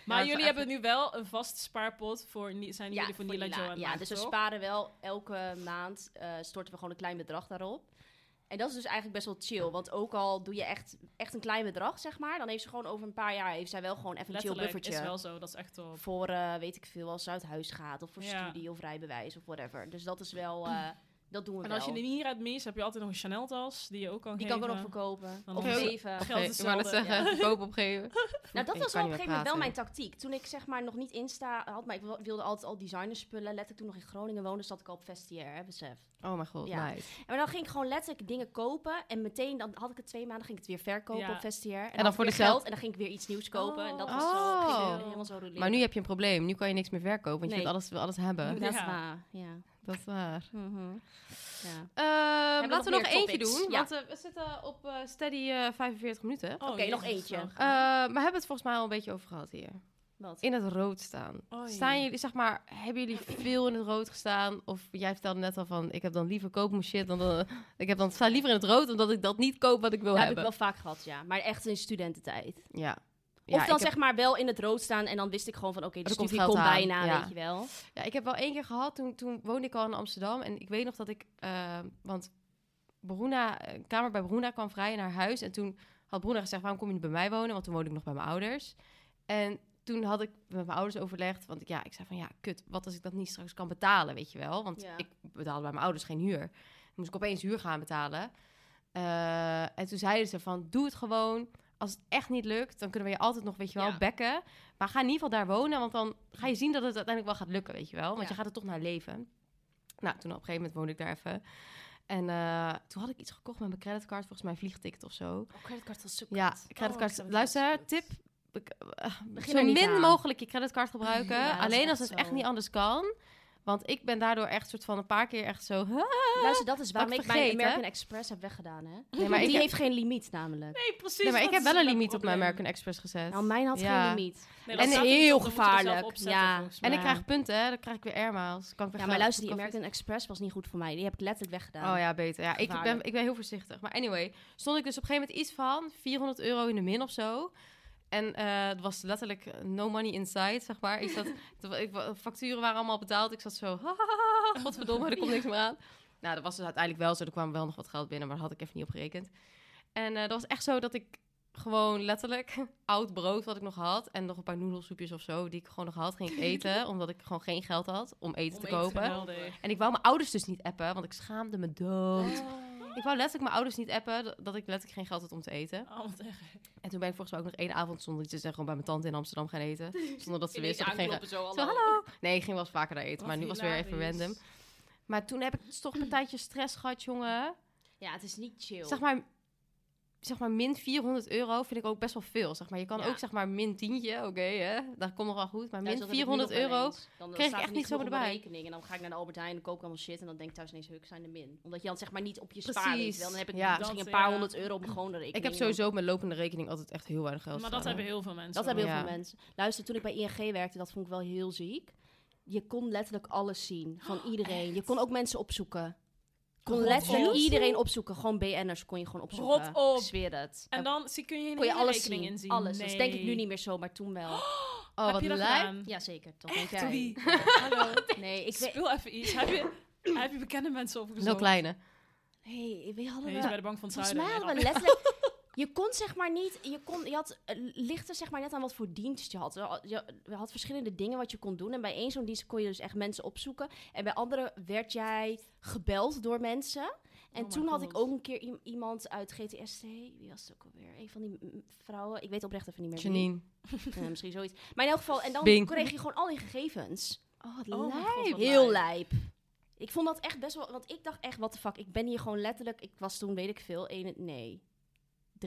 Maar jullie echt- hebben nu wel een vast spaarpot voor... Zijn jullie voor Nila Nila, Ja, dus we sparen wel elke maand, eh, storten we gewoon een klein bedrag daarop. En dat is dus eigenlijk best wel chill. Want ook al doe je echt, echt een klein bedrag, zeg maar, dan heeft ze gewoon over een paar jaar heeft zij wel gewoon even een chill buffertje. is wel zo. Dat is echt top. Voor, eh, weet ik veel, als ze uit huis gaat. Of voor Ja. studie of rijbewijs of whatever. Dus dat is wel, eh, dat doen we En wel. als je er niet uit mis, heb je altijd nog een Chanel-tas die je ook kan Die kan geven. ik ook nog verkopen. Dan Of geven. Geld is net hetzelfde, zeggen, koop opgeven. Nou, dat Ik was kan wel op een gegeven moment wel mijn tactiek. Toen ik zeg maar nog niet Insta had, maar ik wil- wilde altijd al designerspullen. Letterlijk toen nog in Groningen woonde, zat ik al op Vestiaire, hè, besef. Oh mijn god, Ja. nice. En dan ging ik gewoon letterlijk dingen kopen. En meteen, dan had ik het twee maanden, ging ik het weer verkopen Ja. op Vestiaire. En, dan voor dezelfde- geld. En dan ging ik weer iets nieuws kopen. en dat Oh. was zo, ging Oh. helemaal zo. Maar nu heb je een probleem. Nu kan je niks meer verkopen, want je wilt alles, wil alles hebben. Dat is Ja. waar, ja. Dat is waar. Mhm. ja. Ehm, laten we nog eentje topics? doen, Ja. want eh, we zitten op eh, steady eh, 45 minuten. Oh, Oké, nog eentje. Eh, maar hebben we het volgens mij al een beetje over gehad hier. Wat? In het rood staan. Oh, Staan jullie, zeg maar, hebben jullie veel in het rood gestaan? Of jij vertelde net al van, ik heb dan liever koop mijn shit dan, dan ik heb dan sta liever in het rood omdat ik dat niet koop wat ik wil Dat heb ik hebben. wel vaak gehad, ja. Maar echt in studententijd. Ja. Of dan heb- zeg maar wel in het rood staan en dan wist ik gewoon van oké, de Er komt studie komt bijna, ja. weet je wel. Ja, ik heb wel één keer gehad, toen, toen woonde ik al in Amsterdam. En ik weet nog dat ik, eh, want Bruna, een kamer bij Bruna kwam vrij naar huis. En toen had Bruna gezegd, waarom kom je niet bij mij wonen? Want toen woonde ik nog bij mijn ouders. En toen had ik met mijn ouders overlegd, want ik, ja, ik zei van, ja, kut, wat als ik dat niet straks kan betalen, weet je wel? Want Ja. ik betaalde bij mijn ouders geen huur. Dan moest ik opeens huur gaan betalen. Eh, en toen zeiden ze van, doe het gewoon. Als het echt niet lukt, dan kunnen we je altijd nog, weet je wel, Ja. bekken. Maar ga in ieder geval daar wonen, want dan ga je zien dat het uiteindelijk wel gaat lukken, weet je wel. Want Ja. je gaat er toch naar leven. Nou, toen op een gegeven moment woonde ik daar even. En eh, toen had ik iets gekocht met mijn creditcard, volgens mij een vliegticket of zo. Oh, creditcard was zo Ja, kut. creditcard. luister, tip. Eh, Begin zo min aan. mogelijk je creditcard gebruiken. Ja, Alleen als het zo. echt niet anders kan. Want ik ben daardoor echt soort van een paar keer echt zo... Luister, dat is waarom ik ik mijn. American Express heb weggedaan, hè? Nee, maar ik Die heeft geen limiet, namelijk. Nee, precies. Nee, maar ik heb wel een limiet op mijn. American Express gezet. Nou, mijn had Ja. geen limiet. Nee, En heel gevaarlijk. opzetten, Ja. En ik krijg punten, hè. Dan krijg ik weer airmiles. Kan ik weer Ja, maar luister, die American Express was niet goed voor mij. Die heb ik letterlijk weggedaan. Oh ja, beter. Ja, ik ben, ik ben heel voorzichtig. Maar anyway, stond ik dus op een gegeven moment iets van 400 euro in de min of zo. En eh, het was letterlijk eh, no money inside, zeg maar. Ik zat, de- ik, facturen waren allemaal betaald. Ik zat zo, godverdomme, er komt niks meer aan. Nou, dat was dus uiteindelijk wel zo. Er kwam wel nog wat geld binnen, maar daar had ik even niet op gerekend. En eh, dat was echt zo dat ik gewoon letterlijk oud brood wat ik nog had... en nog een paar noedelsoepjes of zo die ik gewoon nog had, ging ik eten. omdat ik gewoon geen geld had om eten Om te eten kopen. En ik wou mijn ouders dus niet appen, want ik schaamde me dood. Oh. Ik wou letterlijk mijn ouders niet appen dat- ik letterlijk geen geld had om te eten. Oh, wat erg. En toen ben ik volgens mij ook nog één avond zonder iets te zeggen gewoon bij mijn tante in Amsterdam gaan eten. Zonder dat ze wist dat ik geen zo, Zo, hallo. Nee, ik ging wel eens vaker daar eten, Wat maar nu was het weer even random. Maar toen heb ik toch een tijdje stress gehad, jongen. Ja, het is niet chill. Zeg maar, zeg maar min 400 euro vind ik ook best wel veel. Zeg maar, je kan Ja. ook zeg maar min tientje, oké hè, dat komt nog wel goed. Maar min dat heb ik nu 400 nog wel euro, eens. Dan, dan kreeg ik staat echt niet genoeg zo op mijn erbij. rekening. En dan ga ik naar de Albert Heijn en koop ik allemaal shit. En dan denk ik thuis ineens, huk, zijn de min. Omdat je dan zeg maar niet op je spaarrekening. Dan heb ik Ja. misschien Dat, een paar ja. honderd euro op mijn gewone rekening. ik heb sowieso op mijn lopende rekening altijd echt heel weinig geld Maar dat hebben heel veel mensen. Dat hebben heel veel mensen. Luister, toen ik bij ING werkte, dat vond ik wel heel ziek. Je kon letterlijk alles zien van iedereen. Je kon ook mensen opzoeken. Kon Rot letterlijk op. iedereen opzoeken. Gewoon BN'ers kon je gewoon opzoeken. Rot op. Ik zweer het. En dan zie, kun je een kon je alles rekening zien. inzien. Alles. Dat denk ik nu niet meer zo, maar toen wel. Oh, Heb wat je dat lijp. gedaan? Jazeker, toch denk Echt? jij. Wie? Ja. Hallo. Nee, ik weet... Speel even iets. Heb je, heb je bekende mensen opgezocht? Heel kleine. Nee, we hadden Nee, is bij de Bank van het Volgens mij Zuiden. hadden we letterlijk... Je kon zeg maar niet... Je, kon, je had... eh, ligt er zeg maar net aan wat voor dienst je had. Je had- Je, je had verschillende dingen wat je kon doen. En bij één zo'n dienst kon je dus echt mensen opzoeken. En bij andere werd jij gebeld door mensen. En Oh toen had ik ook een keer iemand uit GTSC... Wie was het ook alweer? Een van die vrouwen. Ik weet oprecht even niet meer. Janine. Misschien zoiets. Maar in elk geval... En dan Bing. kreeg je gewoon al die gegevens. Oh, wat Oh God, lijp. wat Heel lijp. Ik vond dat echt best wel... Want ik dacht echt, what the fuck. Ik ben hier gewoon letterlijk... Ik was toen, weet ik veel, een, nee...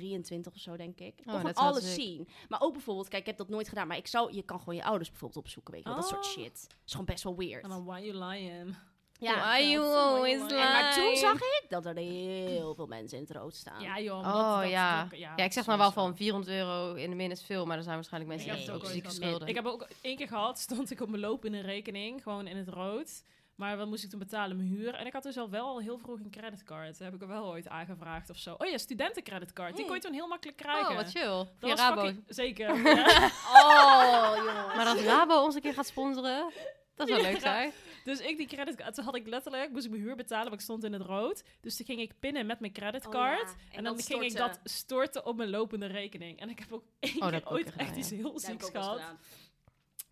23 of zo, denk ik. Ik kon Oh, gewoon is wel alles zien. Maar ook bijvoorbeeld, kijk, ik heb dat nooit gedaan. Maar ik zou, je kan gewoon je ouders bijvoorbeeld opzoeken, weet je wel. Dat soort Oh. shit. Dat is gewoon best wel weird. En dan why you lying? ja. Why you Ja, always en En maar toen lying? zag ik dat er heel veel mensen in het rood staan. Ja joh. Oh dat- ja. dat- Ja, ik zeg maar wel van 400 euro in de min is veel, maar er zijn waarschijnlijk mensen Ik die het ook ook zieke ooit gehad. schulden. Ik heb ook één keer gehad, stond ik op mijn lopende rekening, gewoon in het rood. Maar wat moest ik toen betalen? Mijn huur. En ik had dus al wel al heel vroeg een creditcard. Dat heb ik er wel ooit aangevraagd of zo. Oh ja, studentencreditcard. Die kon je toen heel makkelijk krijgen. Oh, wat chill. Dat Via was Rabo. fucking- Zeker. ja. Oh, jongens. Maar dat Rabo ons een keer gaat sponsoren, dat zou leuk Ja. zijn. Dus ik die creditcard, toen had ik letterlijk, moest ik mijn huur betalen, want ik stond in het rood. Dus toen ging ik pinnen met mijn creditcard. Oh ja, En, en dan ging ik dat storten op mijn lopende rekening. En ik heb ook één Oh, keer ooit echt iets heel zieks gehad.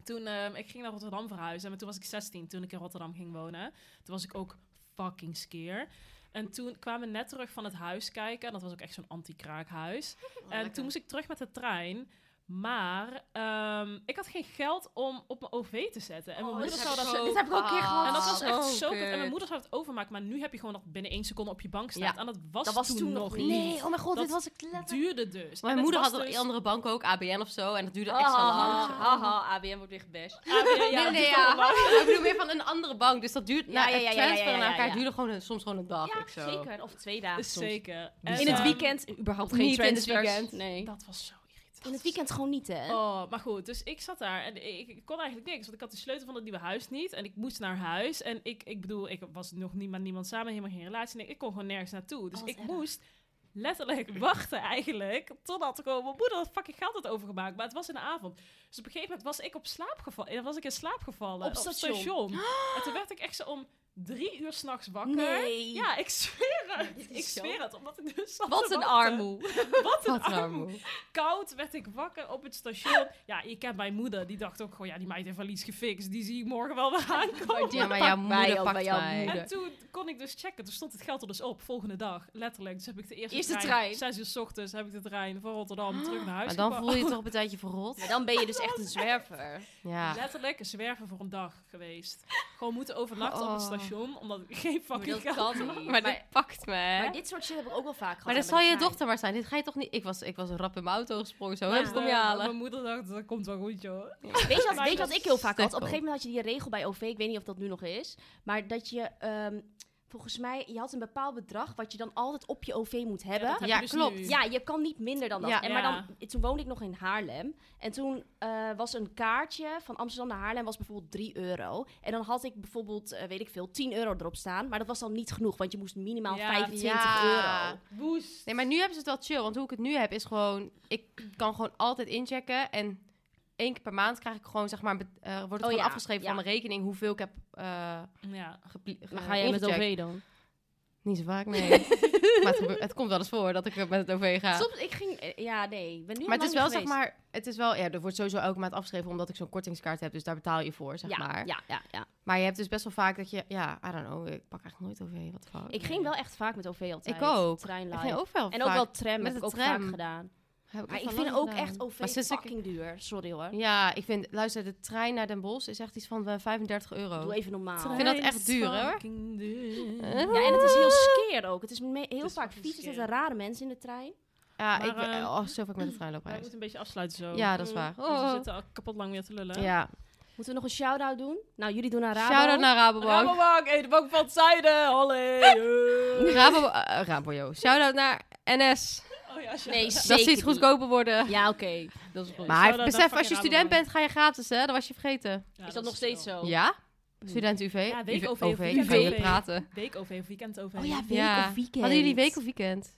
Toen, ehm, ik ging naar Rotterdam verhuizen. En toen was ik 16 toen ik in Rotterdam ging wonen. Toen was ik ook fucking skeer. En toen kwamen we net terug van het huis kijken. En dat was ook echt zo'n anti-kraakhuis. en toen moest ik terug met de trein. Maar ehm, ik had geen geld om op mijn OV te zetten. En mijn Oh, moeder dit zou heb dat... ik zo- dit heb ik ook een keer gehad. En dat was echt Oh, zo kut. En mijn moeder zou het overmaken. Maar nu heb je gewoon dat binnen één seconde op je bank staat. Ja. En dat was, Dat was toen, toen nog niet. Nee, oh mijn god, Dat dit was ik letterlijk... duurde dus. Mijn moeder had op dus- een andere bank ook, ABN of zo, en dat duurde extra Haha, lang. haha, ABN wordt weer gebashed. Ah, ja, ja, nee, het nee, ja. ik bedoel meer van een andere bank, dus dat duurt, Ja, ja, ja, het ja, ja, transferen ja, naar elkaar ja. duurde gewoon een, soms gewoon een dag. Ja, ik zo. zeker. Of twee dagen soms. Zeker. In het ehm, weekend überhaupt geen niet in het transfers. weekend. Nee. Dat was zo. In het weekend gewoon niet, hè? Oh, maar goed. Dus ik zat daar en ik, ik kon eigenlijk niks. Want ik had de sleutel van het nieuwe huis niet. En ik moest naar huis. En ik, ik bedoel, ik was nog niet met niemand samen. Helemaal geen relatie. Nee, ik kon gewoon nergens naartoe. Dus Oh, ik erg. moest letterlijk wachten eigenlijk. Totdat gewoon mijn moeder dat fucking geld had overgemaakt. Maar het was in de avond. Dus op een gegeven moment was ik op slaap gevallen. En dan was ik in slaap gevallen. Op station? En toen werd ik echt zo om drie uur s'nachts wakker. Nee. Ja, ik zweer het. Ik zo- zweer het. Omdat ik dus zat Wat te een armoe. Wat een Wat armoe armoe. koud werd ik wakker op het station. Ja, je kent mijn moeder. Die dacht ook gewoon, ja, die meid heeft wel iets gefixt. Die zie ik morgen wel weer aankomen. Ja, maar jouw moeder pakt bij jouw moeder. En toen kon ik dus checken. Toen stond het geld er dus op, volgende dag. Letterlijk. Dus heb ik de eerste, Eerste trein. trein. Zes uur s ochtends heb ik de trein van Rotterdam terug naar huis Maar dan gepakt. voel je je toch op een tijdje verrot. Maar dan ben je dus echt een zwerver. Ja. Letterlijk een zwerver voor een dag geweest. Gewoon moeten overnachten op het Oh. Station, omdat ik geen Maar fucking dat kan had. niet. Maar Maar, dit pakt me, hè? maar dit soort shit heb ik ook wel vaak gehad. Maar dan hè, zal je dochter maar zijn. Dit ga je toch niet... Ik was, ik was rap in mijn auto gesprongen. Zo, Ja. hup, kom je halen. Mijn moeder dacht, dat komt wel goed, joh. Weet je, wat, Maar weet je dat wat ik heel vaak had? Op een gegeven moment had je die regel bij OV, ik weet niet of dat nu nog is, maar dat je, ehm, volgens mij, je had een bepaald bedrag wat je dan altijd op je OV moet hebben. dat heb Ja, dus klopt. nu. Ja, je kan niet minder dan dat. Ja. en, maar dan, toen woonde ik nog in Haarlem. En toen eh, was een kaartje van Amsterdam naar Haarlem was bijvoorbeeld 3 euro. En dan had ik bijvoorbeeld, eh, weet ik veel, 10 euro erop staan. Maar dat was dan niet genoeg, want je moest minimaal Ja, 25 ja. euro. Woest. Nee, maar nu hebben ze het wel chill. Want hoe ik het nu heb, is gewoon... Ik kan gewoon altijd inchecken. En één keer per maand krijg ik gewoon, zeg maar... eh, wordt het Oh gewoon ja, afgeschreven ja. van mijn rekening... hoeveel ik heb eh Ja. Maar ga jij met. OV dan? Niet zo vaak, nee. maar het, gebeurt- het komt wel eens voor dat ik met het OV ga. Soms, ik ging, eh, ja nee, ik ben nu maar het is wel, zeg maar... Het is wel... Ja, er wordt sowieso elke maand afgeschreven... omdat ik zo'n kortingskaart heb. Dus daar betaal je voor, zeg ja, maar. ja, ja, ja. Maar je hebt dus best wel vaak dat je... Ja, I don't know. Ik pak eigenlijk nooit OV. Wat fuck. Ik ging wel echt vaak met OV altijd. Ik ook. Trein Ik ging ook wel En ook wel tram met heb ik de ook tram. vaak gedaan. Heb ik Maar ik vind ook gedaan. echt OV Maar sinds ik- fucking duur. Sorry hoor. Ja, ik vind... Luister, de trein naar Den Bosch is echt iets van eh, 35 euro. Doe even normaal. Ik vind dat echt duur, hoor. Duur. Eh? Ja, en het is heel skeer ook. Het is me- heel is vaak vies. Er zitten rare mensen in de trein. Ja, Maar, ik ben eh, oh, zo vaak met de trein lopen reis. moeten een beetje afsluiten zo. Ja, dat is Mm. waar. Want we Oh. zitten al kapot lang weer te lullen. Ja. Moeten we nog een shout-out doen? Nou, jullie doen naar Rabo. Shout-out naar Rabobank. Rabobank, hey, de bank van het zuiden, holle. Rabo, eh, Rabo. Shout-out naar NS. Oh ja. Nee, Dat ze zeker iets goedkoper worden. Ja, oké. Dat is goed. Maar besef, als je student bent, ga je gratis, hè? Dat was je vergeten. Ja, is dat nog steeds zo? Ja? Student UV? Ja, week UV, OV, OV, weekend OV. praten. Week OV of weekend OV. Oh ja, week Ja. of weekend. Hadden jullie week of weekend?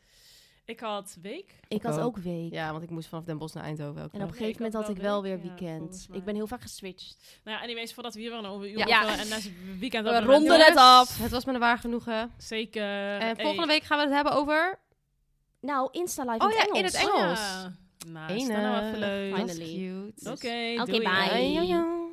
Ik had week. Ik had ook. week. Ja, want ik moest vanaf Den Bosch naar Eindhoven ook. En op een gegeven moment had ik wel wel week, weer ja, weekend. volgens mij. ik ben heel vaak geswitcht. Nou ja, anyways, voordat we hier weer over uur Ja. en na weekend We hebben ronden het af. Het was me een waar genoegen. Zeker. En volgende week gaan we het hebben over... Nou, Insta live Oh in ja, het in Engels. het Engels. Ja. Nou, is dat nou even leuk. Finally. Oké, Oké, doei. bye.